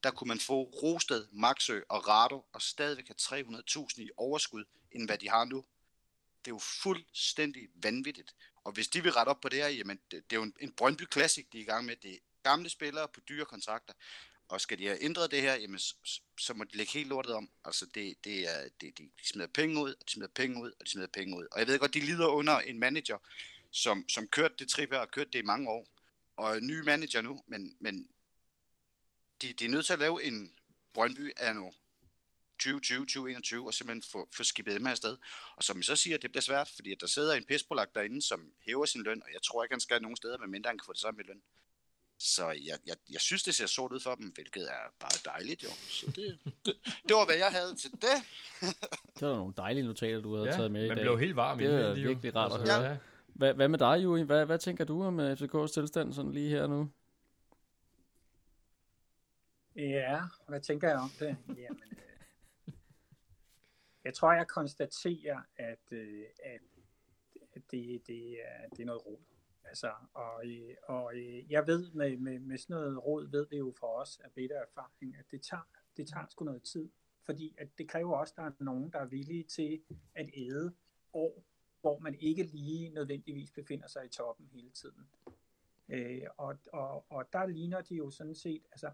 der kunne man få Rosted, Maxø og Rado, og stadigvæk have 300.000 i overskud, end hvad de har nu. Det er jo fuldstændig vanvittigt. Og hvis de vil rette op på det her, jamen det, det er jo en, en Brøndby Classic, de er i gang med. Det er gamle spillere på dyre kontrakter. Og skal de have ændret det her, jamen, så, så må de lægge helt lortet om. Altså, det, det er, det, de, de smider penge ud, og de smider penge ud, og de smider penge ud. Og jeg ved godt, de lider under en manager, som, som kørte det trip her, og kørte det i mange år. Og en ny manager nu, men, men de, de er nødt til at lave en Brøndby af nu 2020-2021, og simpelthen få, få skibet dem her sted. Og som jeg så siger, det bliver svært, fordi at der sidder en pisbolag derinde, som hæver sin løn, og jeg tror ikke, han skal nogen steder, medmindre han kan få det samme i løn. Så jeg, jeg, jeg synes, det ser sort ud for dem, hvilket er bare dejligt jo. Så det, det, det var, hvad jeg havde til det. det var nogle dejlige notater, du havde ja, taget med i dag. man blev helt varm. Det er virkelig rart at høre. Ja. Hvad, hvad med dig, Juri? Hvad, hvad tænker du om FCK's tilstand sådan lige her nu? Ja, hvad tænker jeg om det? Jamen, øh, jeg tror, jeg konstaterer, at, øh, at det, det, er, det er noget råd. Altså, og, øh, og øh, jeg ved, med, med, med sådan noget råd, ved vi jo for os af bedre erfaring, at det tager, det tager sgu noget tid. Fordi at det kræver også, at der er nogen, der er villige til at æde år, hvor man ikke lige nødvendigvis befinder sig i toppen hele tiden. Øh, og, og, og der ligner de jo sådan set, altså,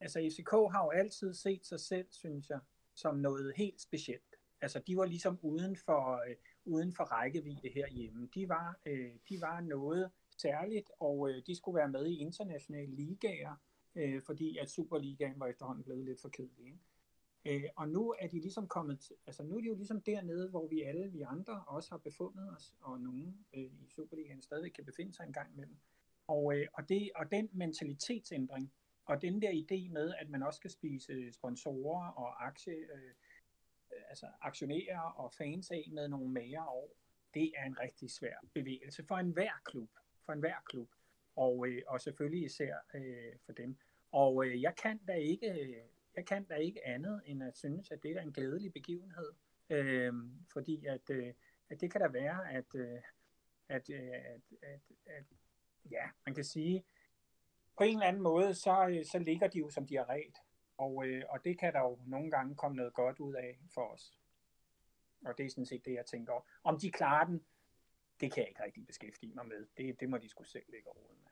altså FCK har jo altid set sig selv, synes jeg, som noget helt specielt. Altså de var ligesom uden for, øh, uden for rækkevidde herhjemme. De var, øh, de var noget særligt, og øh, de skulle være med i internationale ligaer, øh, fordi at Superligaen var efterhånden blevet lidt for kedelig. Ikke? Øh, og nu er de ligesom kommet, til, altså nu er de jo ligesom dernede, hvor vi alle, vi andre også har befundet os, og nogen øh, i Superligaen stadig kan befinde sig en gang imellem. Og, øh, og, det, og den mentalitetsændring, og den der idé med, at man også skal spise sponsorer og aktie, øh, altså aktionærer og fans af med nogle mere år, det er en rigtig svær bevægelse for enhver klub. For enhver klub. Og, øh, og selvfølgelig især øh, for dem. Og øh, jeg kan da ikke jeg kan da ikke andet end at synes, at det er en glædelig begivenhed. Øh, fordi at, øh, at det kan da være, at, øh, at, øh, at, at, at ja, man kan sige, på en eller anden måde, så, øh, så ligger de jo som de har ret. Og, øh, og det kan der jo nogle gange komme noget godt ud af for os. Og det er sådan set det, jeg tænker over. Om de klarer den, det kan jeg ikke rigtig beskæftige mig med. Det, det må de skulle selv lægge råd med.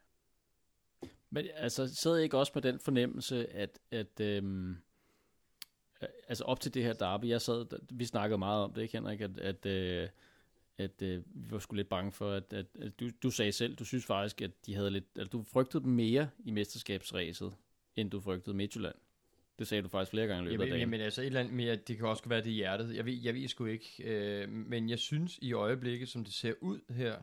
Men altså, sidder jeg ikke også på den fornemmelse, at, at øhm, altså op til det her derby, jeg sad, vi snakkede meget om det, ikke Henrik, at, at, øh, at øh, vi var sgu lidt bange for, at, at, at du, du sagde selv, du synes faktisk, at de havde lidt, at du frygtede dem mere i mesterskabsræset, end du frygtede Midtjylland. Det sagde du faktisk flere gange i løbet jamen, af dagen. Jamen altså et eller andet mere, det kan også være det i hjertet. Jeg ved, jeg ved sgu ikke, øh, men jeg synes i øjeblikket, som det ser ud her,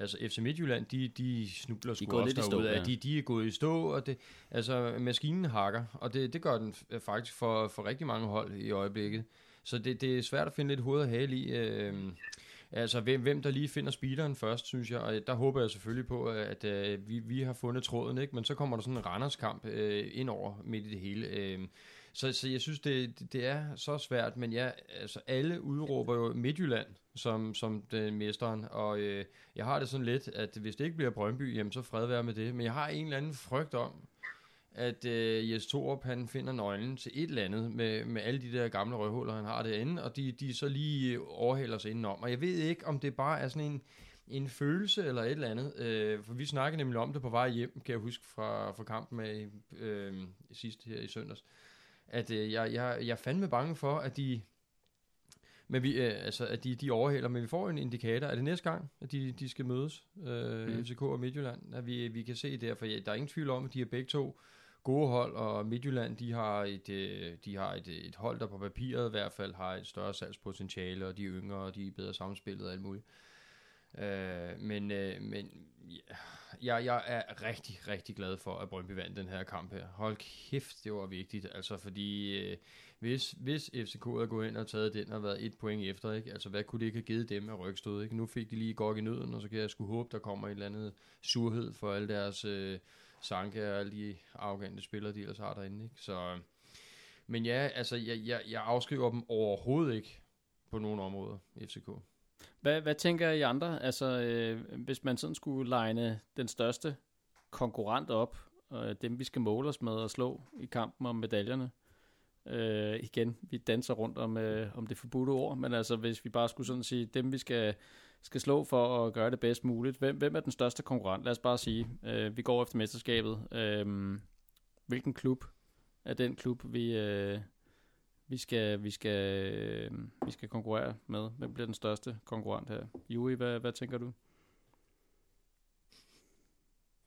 Altså FC Midtjylland, de, de snubler sgu de også derude af. Ja. De, de er gået i stå, og det, altså maskinen hakker, og det, det gør den faktisk for, for rigtig mange hold i øjeblikket. Så det, det er svært at finde lidt hoved og hale i. Øh, altså hvem, hvem der lige finder speederen først, synes jeg, og øh, der håber jeg selvfølgelig på, øh, at, øh, vi, vi har fundet tråden, ikke? men så kommer der sådan en Randerskamp øh, ind over midt i det hele. Øh, så, så jeg synes, det, det er så svært, men ja, altså alle udråber jo Midtjylland som, som den mesteren, og øh, jeg har det sådan lidt, at hvis det ikke bliver Brøndby, jamen så fred være med det, men jeg har en eller anden frygt om, at øh, Jes Torup, han finder nøglen til et eller andet med, med alle de der gamle røvhuller, han har derinde, og de, de så lige overhælder sig indenom. Og jeg ved ikke, om det bare er sådan en, en følelse eller et eller andet, øh, for vi snakkede nemlig om det på vej hjem, kan jeg huske fra, fra kampen med øh, sidst her i søndags, at øh, jeg, jeg, jeg er fandme bange for, at de men vi, øh, altså, at de, de overhælder, men vi får en indikator. Er det næste gang, at de, de skal mødes, øh, mm. FCK og Midtjylland, at vi, vi kan se der, for der er ingen tvivl om, at de er begge to gode hold, og Midtjylland, de har et, øh, de har et, øh, et hold, der på papiret i hvert fald har et større salgspotentiale, og de er yngre, og de er bedre samspillet og alt muligt. Øh, men øh, men ja, jeg, jeg er rigtig, rigtig glad for, at Brøndby vandt den her kamp her. Hold kæft, det var vigtigt, altså fordi øh, hvis, hvis FCK havde gået ind og taget den og været et point efter, ikke? altså hvad kunne det ikke have givet dem af rygstød? Ikke? Nu fik de lige godt i nøden, og så kan jeg sgu håbe, der kommer et eller andet surhed for alle deres øh, sanke og alle de arrogante spillere, de ellers har derinde. Ikke? Så, øh, men ja, altså jeg, jeg, jeg afskriver dem overhovedet ikke på nogen områder, FCK. Hvad, hvad tænker I andre? Altså, øh, hvis man sådan skulle legne den største konkurrent op, øh, dem vi skal måle os med og slå i kampen om medaljerne. Øh, igen, vi danser rundt om, øh, om det forbudte ord, men altså hvis vi bare skulle sådan sige, dem vi skal, skal slå for at gøre det bedst muligt, hvem, hvem er den største konkurrent? Lad os bare sige, øh, vi går efter mesterskabet. Øh, hvilken klub er den klub, vi, øh, vi skal, vi skal, øh, vi skal konkurrere med. Hvem bliver den største konkurrent her? Juri, hvad, hvad tænker du?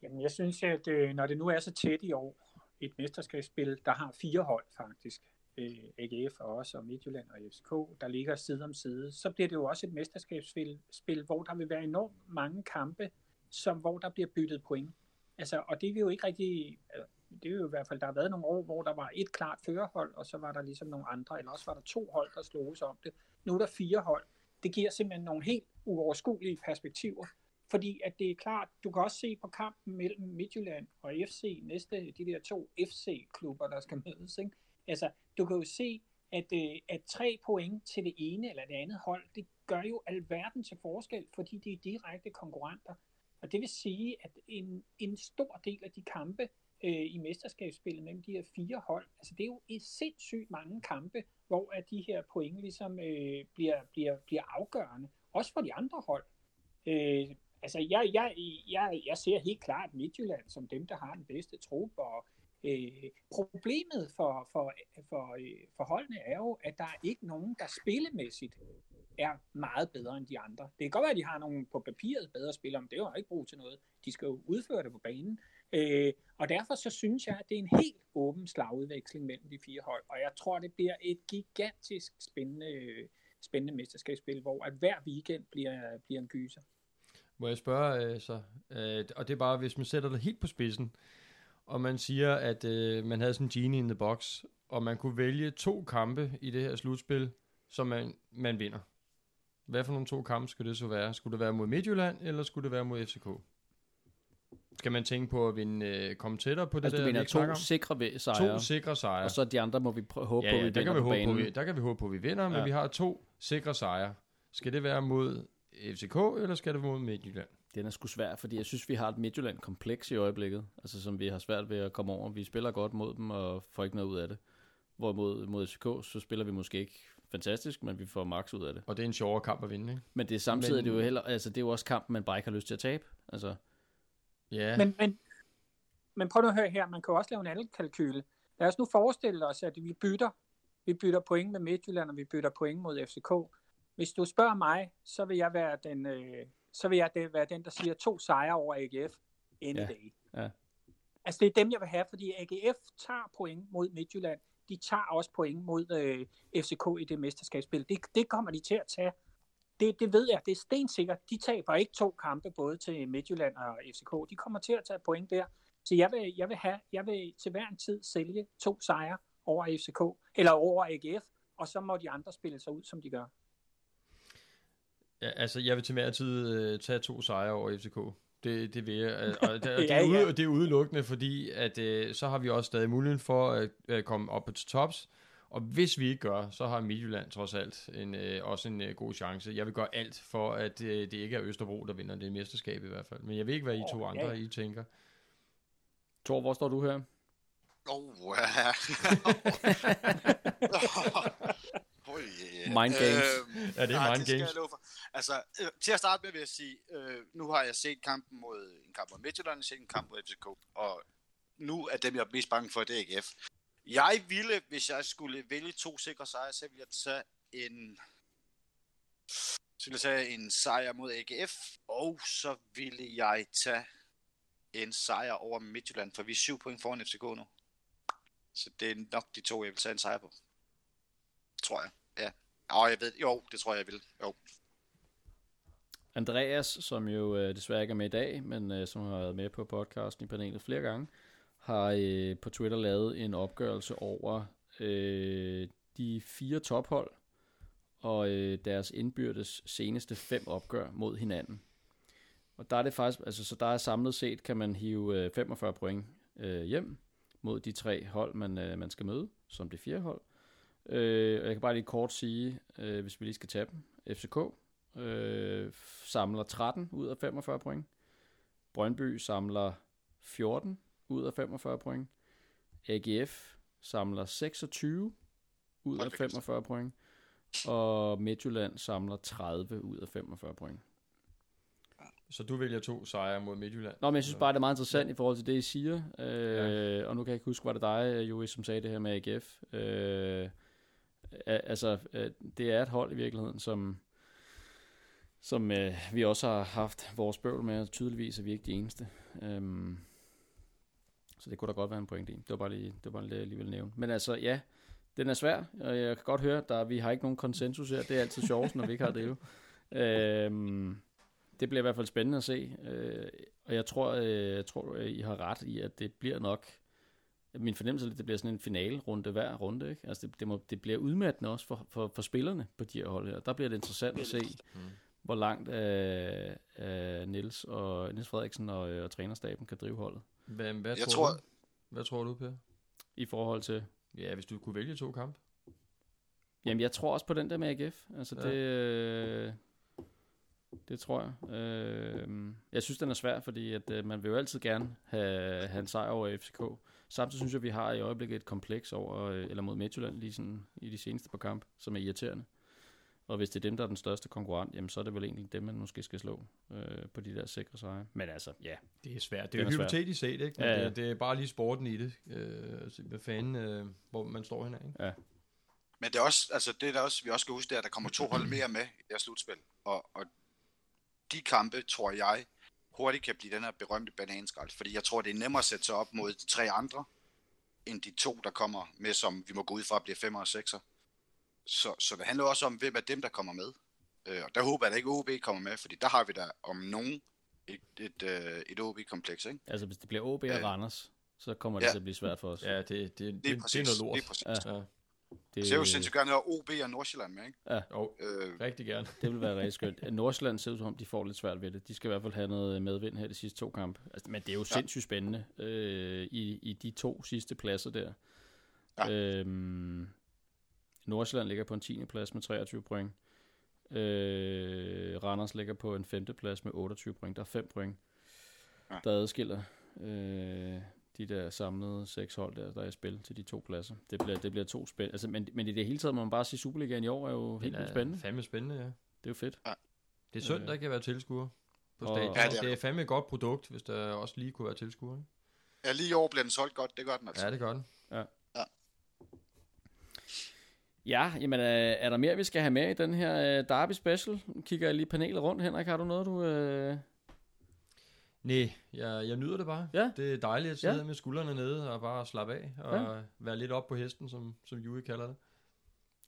Jamen, jeg synes, at øh, når det nu er så tæt i år, et mesterskabsspil, der har fire hold faktisk, øh, AGF og også og Midtjylland og FCK, der ligger side om side, så bliver det jo også et mesterskabsspil, spil, hvor der vil være enormt mange kampe, som, hvor der bliver byttet point. Altså, og det er jo ikke rigtig, øh, det er jo i hvert fald, der har været nogle år, hvor der var et klart førerhold, og så var der ligesom nogle andre, eller også var der to hold, der sloges om det. Nu er der fire hold. Det giver simpelthen nogle helt uoverskuelige perspektiver, fordi at det er klart, du kan også se på kampen mellem Midtjylland og FC, næste, de der to FC-klubber, der skal mødes. Ikke? Altså, du kan jo se, at, øh, at tre point til det ene eller det andet hold, det gør jo alverden til forskel, fordi det er direkte konkurrenter. Og det vil sige, at en, en stor del af de kampe, øh, i mesterskabsspillet mellem de her fire hold. Altså det er jo et sindssygt mange kampe, hvor at de her point ligesom øh, bliver, bliver, bliver afgørende. Også for de andre hold. Øh, altså jeg, jeg, jeg, jeg ser helt klart Midtjylland som dem, der har den bedste trup, og øh, problemet for, for, for, øh, for holdene er jo, at der er ikke nogen, der spillemæssigt er meget bedre end de andre. Det kan godt være, at de har nogle på papiret bedre spillere, men det er jo ikke brug til noget. De skal jo udføre det på banen. Øh, og derfor så synes jeg, at det er en helt åben slagudveksling mellem de fire hold, og jeg tror, det bliver et gigantisk spændende, spændende mesterskabsspil, hvor at hver weekend bliver, bliver en gyser. Må jeg spørge øh, så, øh, og det er bare, hvis man sætter det helt på spidsen, og man siger, at øh, man havde sådan en genie in the box, og man kunne vælge to kampe i det her slutspil, som man, man vinder. Hvad for nogle to kampe skulle det så være? Skulle det være mod Midtjylland, eller skulle det være mod FCK? Skal man tænke på at vinde, øh, komme tættere på det altså, der, du mener to sikre sejre, to sikre sejre. og så de andre må vi prøve, håbe ja, på, ja, vi der kan vi på håbe på, vi, der kan vi håbe på, at vi vinder, men Ja. vi har to sikre sejre. Skal det være mod FCK, eller skal det være mod Midtjylland? Den er sgu svær, fordi jeg synes, vi har et Midtjylland-kompleks i øjeblikket, altså som vi har svært ved at komme over. Vi spiller godt mod dem og får ikke noget ud af det. Hvorimod mod FCK, så spiller vi måske ikke fantastisk, men vi får max ud af det. Og det er en sjovere kamp at vinde, ikke? Men det er samtidig Men- det er jo heller, altså det er jo også kampen, man bare ikke har lyst til at tabe. Altså, Ja, Men, men, men prøv nu at høre her, man kan jo også lave en anden kalkyle. Lad os nu forestille os, at vi bytter. Vi bytter point med Midtjylland, og vi bytter point mod FCK. Hvis du spørger mig, så vil jeg være den, øh, så vil jeg det, være den, der siger to sejre over AGF any Ja, day. ja. Altså det er dem, jeg vil have, fordi AGF tager point mod Midtjylland. De tager også point mod øh, FCK i det mesterskabsspil. Det, det kommer de til at tage. Det, det ved jeg, det er stensikkert. De taber ikke to kampe både til Midtjylland og FCK. De kommer til at tage point der. Så jeg vil, jeg vil, have, jeg vil til hver en tid sælge to sejre over FCK, eller over AGF, og så må de andre spille sig ud, som de gør. Ja, altså jeg vil til hver tid øh, tage to sejre over FCK. Det, det vil jeg. øh, Og det, det, Ja, er, ude, ja. det er udelukkende, fordi at, øh, så har vi også stadig muligheden for at øh, komme op til tops. Og hvis vi ikke gør, så har Midtjylland trods alt en, øh, også en øh, god chance. Jeg vil gøre alt for, at øh, det ikke er Østerbro, der vinder det mesterskab i hvert fald. Men jeg ved ikke, hvad I to Åh, andre ja. I tænker. Tor, hvor står du her? Oh, ja. yeah. Mind games. Øhm, Ja, det er nej, mind det games. Jeg. Altså, øh, til at starte med vil jeg sige, øh, nu har jeg set kampen mod en kamp mod Midtjylland, jeg har set en kamp mod FCK, og nu er dem, jeg er mest bange for, det er AGF. Jeg ville, hvis jeg skulle vælge to sikre sejre, så ville jeg tage en... Så ville jeg tage en sejr mod AGF, og så ville jeg tage en sejr over Midtjylland, for vi er syv point foran FCK nu. Så det er nok de to, jeg vil tage en sejr på. Tror jeg, ja. Og jeg ved, jo, det tror jeg, jeg vil. Jo. Andreas, som jo øh, desværre ikke er med i dag, men øh, som har været med på podcasten i panelet flere gange, har øh, på Twitter lavet en opgørelse over øh, de fire tophold og øh, deres indbyrdes seneste fem opgør mod hinanden. Og der er det faktisk, altså så der er samlet set, kan man hive øh, 45 point øh, hjem mod de tre hold, man, øh, man skal møde, som det fjerde hold. Øh, og jeg kan bare lige kort sige, øh, hvis vi lige skal tage dem. FCK øh, samler 13 ud af 45 point. Brøndby samler 14 ud af 45 point. AGF samler 26 ud af 45 point. Og Midtjylland samler 30 ud af 45 point. Så du vælger to sejre mod Midtjylland? Nå, men jeg synes bare, det er meget interessant i forhold til det, I siger. Øh, ja. Og nu kan jeg ikke huske, var det dig, Joey, som sagde det her med AGF. Øh, altså, øh, det er et hold i virkeligheden, som, som øh, vi også har haft vores bøvl med, og tydeligvis er vi ikke de eneste. Øhm, så det kunne da godt være en point i. Det var bare lige, det var bare lige alligevel nævne. Men altså, ja, den er svær, og jeg kan godt høre, at vi har ikke nogen konsensus her. Det er altid sjovt, når vi ikke har det jo. Øhm, det bliver i hvert fald spændende at se. Øh, og jeg tror, øh, jeg tror, øh, I har ret i, at det bliver nok... Min fornemmelse er, at det bliver sådan en finale-runde hver runde. Ikke? Altså det, det, må, det bliver udmattende også for, for, for spillerne på de her hold her. Der bliver det interessant at se, mm. hvor langt øh, øh, Niels og Niels Frederiksen og, øh, og trænerstaben kan drive holdet. Hvad, hvad, jeg tror, tror, du? hvad tror du, Per? I forhold til... Ja, hvis du kunne vælge to kampe. Jamen, jeg tror også på den der med AGF. Altså, ja. det... Øh, det tror jeg. Øh, jeg synes, den er svær, fordi at, øh, man vil jo altid gerne have, have en sejr over FCK. Samtidig synes jeg, at vi har i øjeblikket et kompleks over, øh, eller mod Midtjylland lige sådan, i de seneste par kamp, som er irriterende. Og hvis det er dem, der er den største konkurrent, jamen så er det vel egentlig dem, man måske skal slå øh, på de der sikre sejre. Men altså, ja. Det er svært. Det er jo hypotetisk set, ikke? Men ja, ja. Det, det, er bare lige sporten i det. Øh, hvad fanden, øh, hvor man står henne, ikke? Ja. Men det er også, altså det der også, vi også skal huske, det er, at der kommer to hold mere med i deres slutspil. Og, og de kampe, tror jeg, hurtigt kan blive den her berømte bananskrald. Fordi jeg tror, det er nemmere at sætte sig op mod de tre andre, end de to, der kommer med, som vi må gå ud fra, bliver 5 og 6'er. Så, så det handler også om, hvem er dem, der kommer med. Øh, og der håber jeg, at ikke OB kommer med, fordi der har vi da om nogen et, et, et, et OB-kompleks. Ikke? Altså hvis det bliver OB og øh, Randers, så kommer det ja. til at blive svært for os. Ja, det, det, det, det, er, præcis, det er noget lort. Det er præcis. Ja. Det ser jo sindssygt gerne at OB og Nordsjælland med, ikke? Ja, oh, øh, rigtig gerne. det vil være rigtig skønt. Nordsjælland ser ud som om, de får lidt svært ved det. De skal i hvert fald have noget medvind her de sidste to kampe. Altså, men det er jo ja. sindssygt spændende øh, i, i de to sidste pladser der. Ja. Øhm, Nordsjælland ligger på en 10. plads med 23 point. Øh, Randers ligger på en 5. plads med 28 point. Der er 5 point, ja. der adskiller øh, de der samlede seks hold, der, der er i spil til de to pladser. Det bliver, det bliver to spændende. Altså, men, men i det hele taget må man bare sige, Superligaen i år er jo helt vildt spændende. fandme spændende, ja. Det er jo fedt. Ja. Det er synd, der kan være tilskuer på stadion. Ja, det, er. det er fandme et godt produkt, hvis der også lige kunne være tilskuer. Ikke? Ja, lige i år bliver den solgt godt. Det gør den altså. Ja, det gør den. Ja. Ja, jamen øh, er der mere, vi skal have med i den her øh, Derby Special? Kigger jeg lige panelet rundt, Henrik. Har du noget, du... Øh... Nej, jeg, jeg nyder det bare. Ja. Det er dejligt at sidde ja. med skuldrene nede og bare slappe af og ja. være lidt op på hesten, som, som Juri kalder det.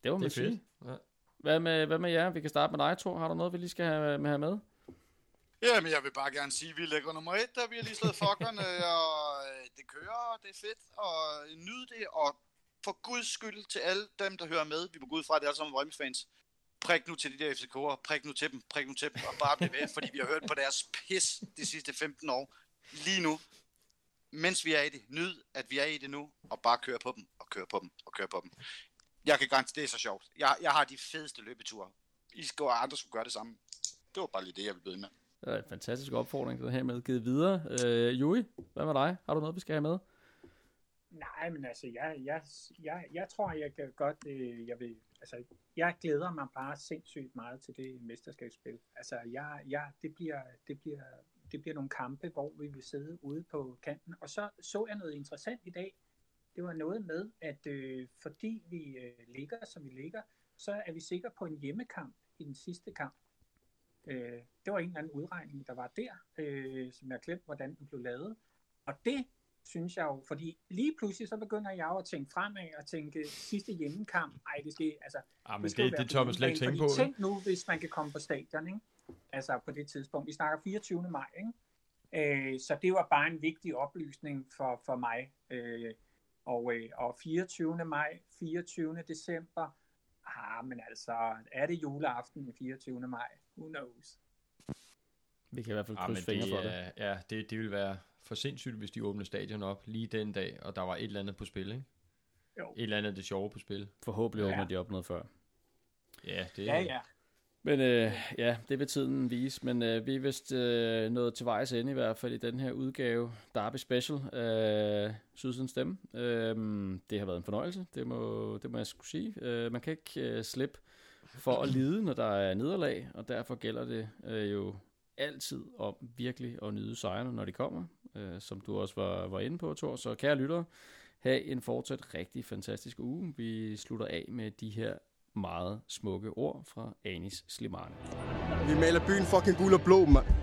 Det var man sige. Ja. Hvad, med, hvad med jer? Vi kan starte med dig, Thor. Har du noget, vi lige skal have med? Have med? Jamen, jeg vil bare gerne sige, at vi lægger nummer et, der vi har lige slået fuckerne, og øh, det kører, og det er fedt, og nyd det, og for guds skyld til alle dem, der hører med, vi må gå ud fra, at det er alle sammen Rømme-fans, prik nu til de der FCK'er, prik nu til dem, prik nu til dem, og bare bliv ved, fordi vi har hørt på deres pis de sidste 15 år. Lige nu, mens vi er i det, nyd, at vi er i det nu, og bare køre på dem, og køre på dem, og køre på dem. Jeg kan garantere, det er så sjovt. Jeg, jeg har de fedeste løbeture. I skal og andre skulle gøre det samme. Det var bare lige det, jeg ville byde med. Det er en fantastisk opfordring, der her med givet videre. Øh, Jui, hvad med dig? Har du noget, vi skal have med? Nej, men altså, jeg, jeg, jeg, jeg tror, jeg kan godt, øh, jeg vil, altså, jeg glæder mig bare sindssygt meget til det mesterskabsspil. Altså, jeg, jeg, det, bliver, det, bliver, det bliver nogle kampe, hvor vi vil sidde ude på kanten. Og så så jeg noget interessant i dag. Det var noget med, at øh, fordi vi øh, ligger, som vi ligger, så er vi sikre på en hjemmekamp i den sidste kamp. Øh, det var en eller anden udregning, der var der, øh, som jeg glemte, hvordan den blev lavet. Og det synes jeg jo, fordi lige pludselig så begynder jeg jo at tænke fremad og tænke sidste hjemmekamp, ej det skal, altså, Ah, men det, det tør man slet ikke tænke på. Tænk nu, hvis man kan komme på stadion, ikke? altså på det tidspunkt. Vi snakker 24. maj, ikke? Øh, så det var bare en vigtig oplysning for, for mig. Øh, og, øh, og 24. maj, 24. december, ah, men altså, er det juleaften i 24. maj? Who knows? Vi kan i hvert fald Ah, krydse fingre det, for det. er- Ja, det, det vil være for sindssygt, hvis de åbner stadion op lige den dag, og der var et eller andet på spil, ikke? Jo. Et eller andet det sjove på spil. Forhåbentlig åbner Ja. de op noget før. Ja, det Ja, ja. Men øh, ja, det vil tiden vise. Men øh, vi er vist øh, nået til vejs ende i hvert fald i den her udgave. Derby Special af Sydsiden Stemme. Øh, det har været en fornøjelse, det må, det må jeg skulle sige. Øh, man kan ikke øh, slippe for at lide, når der er nederlag, og derfor gælder det øh, jo altid om virkelig at nyde sejrene, når de kommer, øh, som du også var, var inde på, Thor. Så kære lyttere, have en fortsat rigtig fantastisk uge. Vi slutter af med de her meget smukke ord fra Anis Slimane. Vi maler byen fucking gul og blå, mand.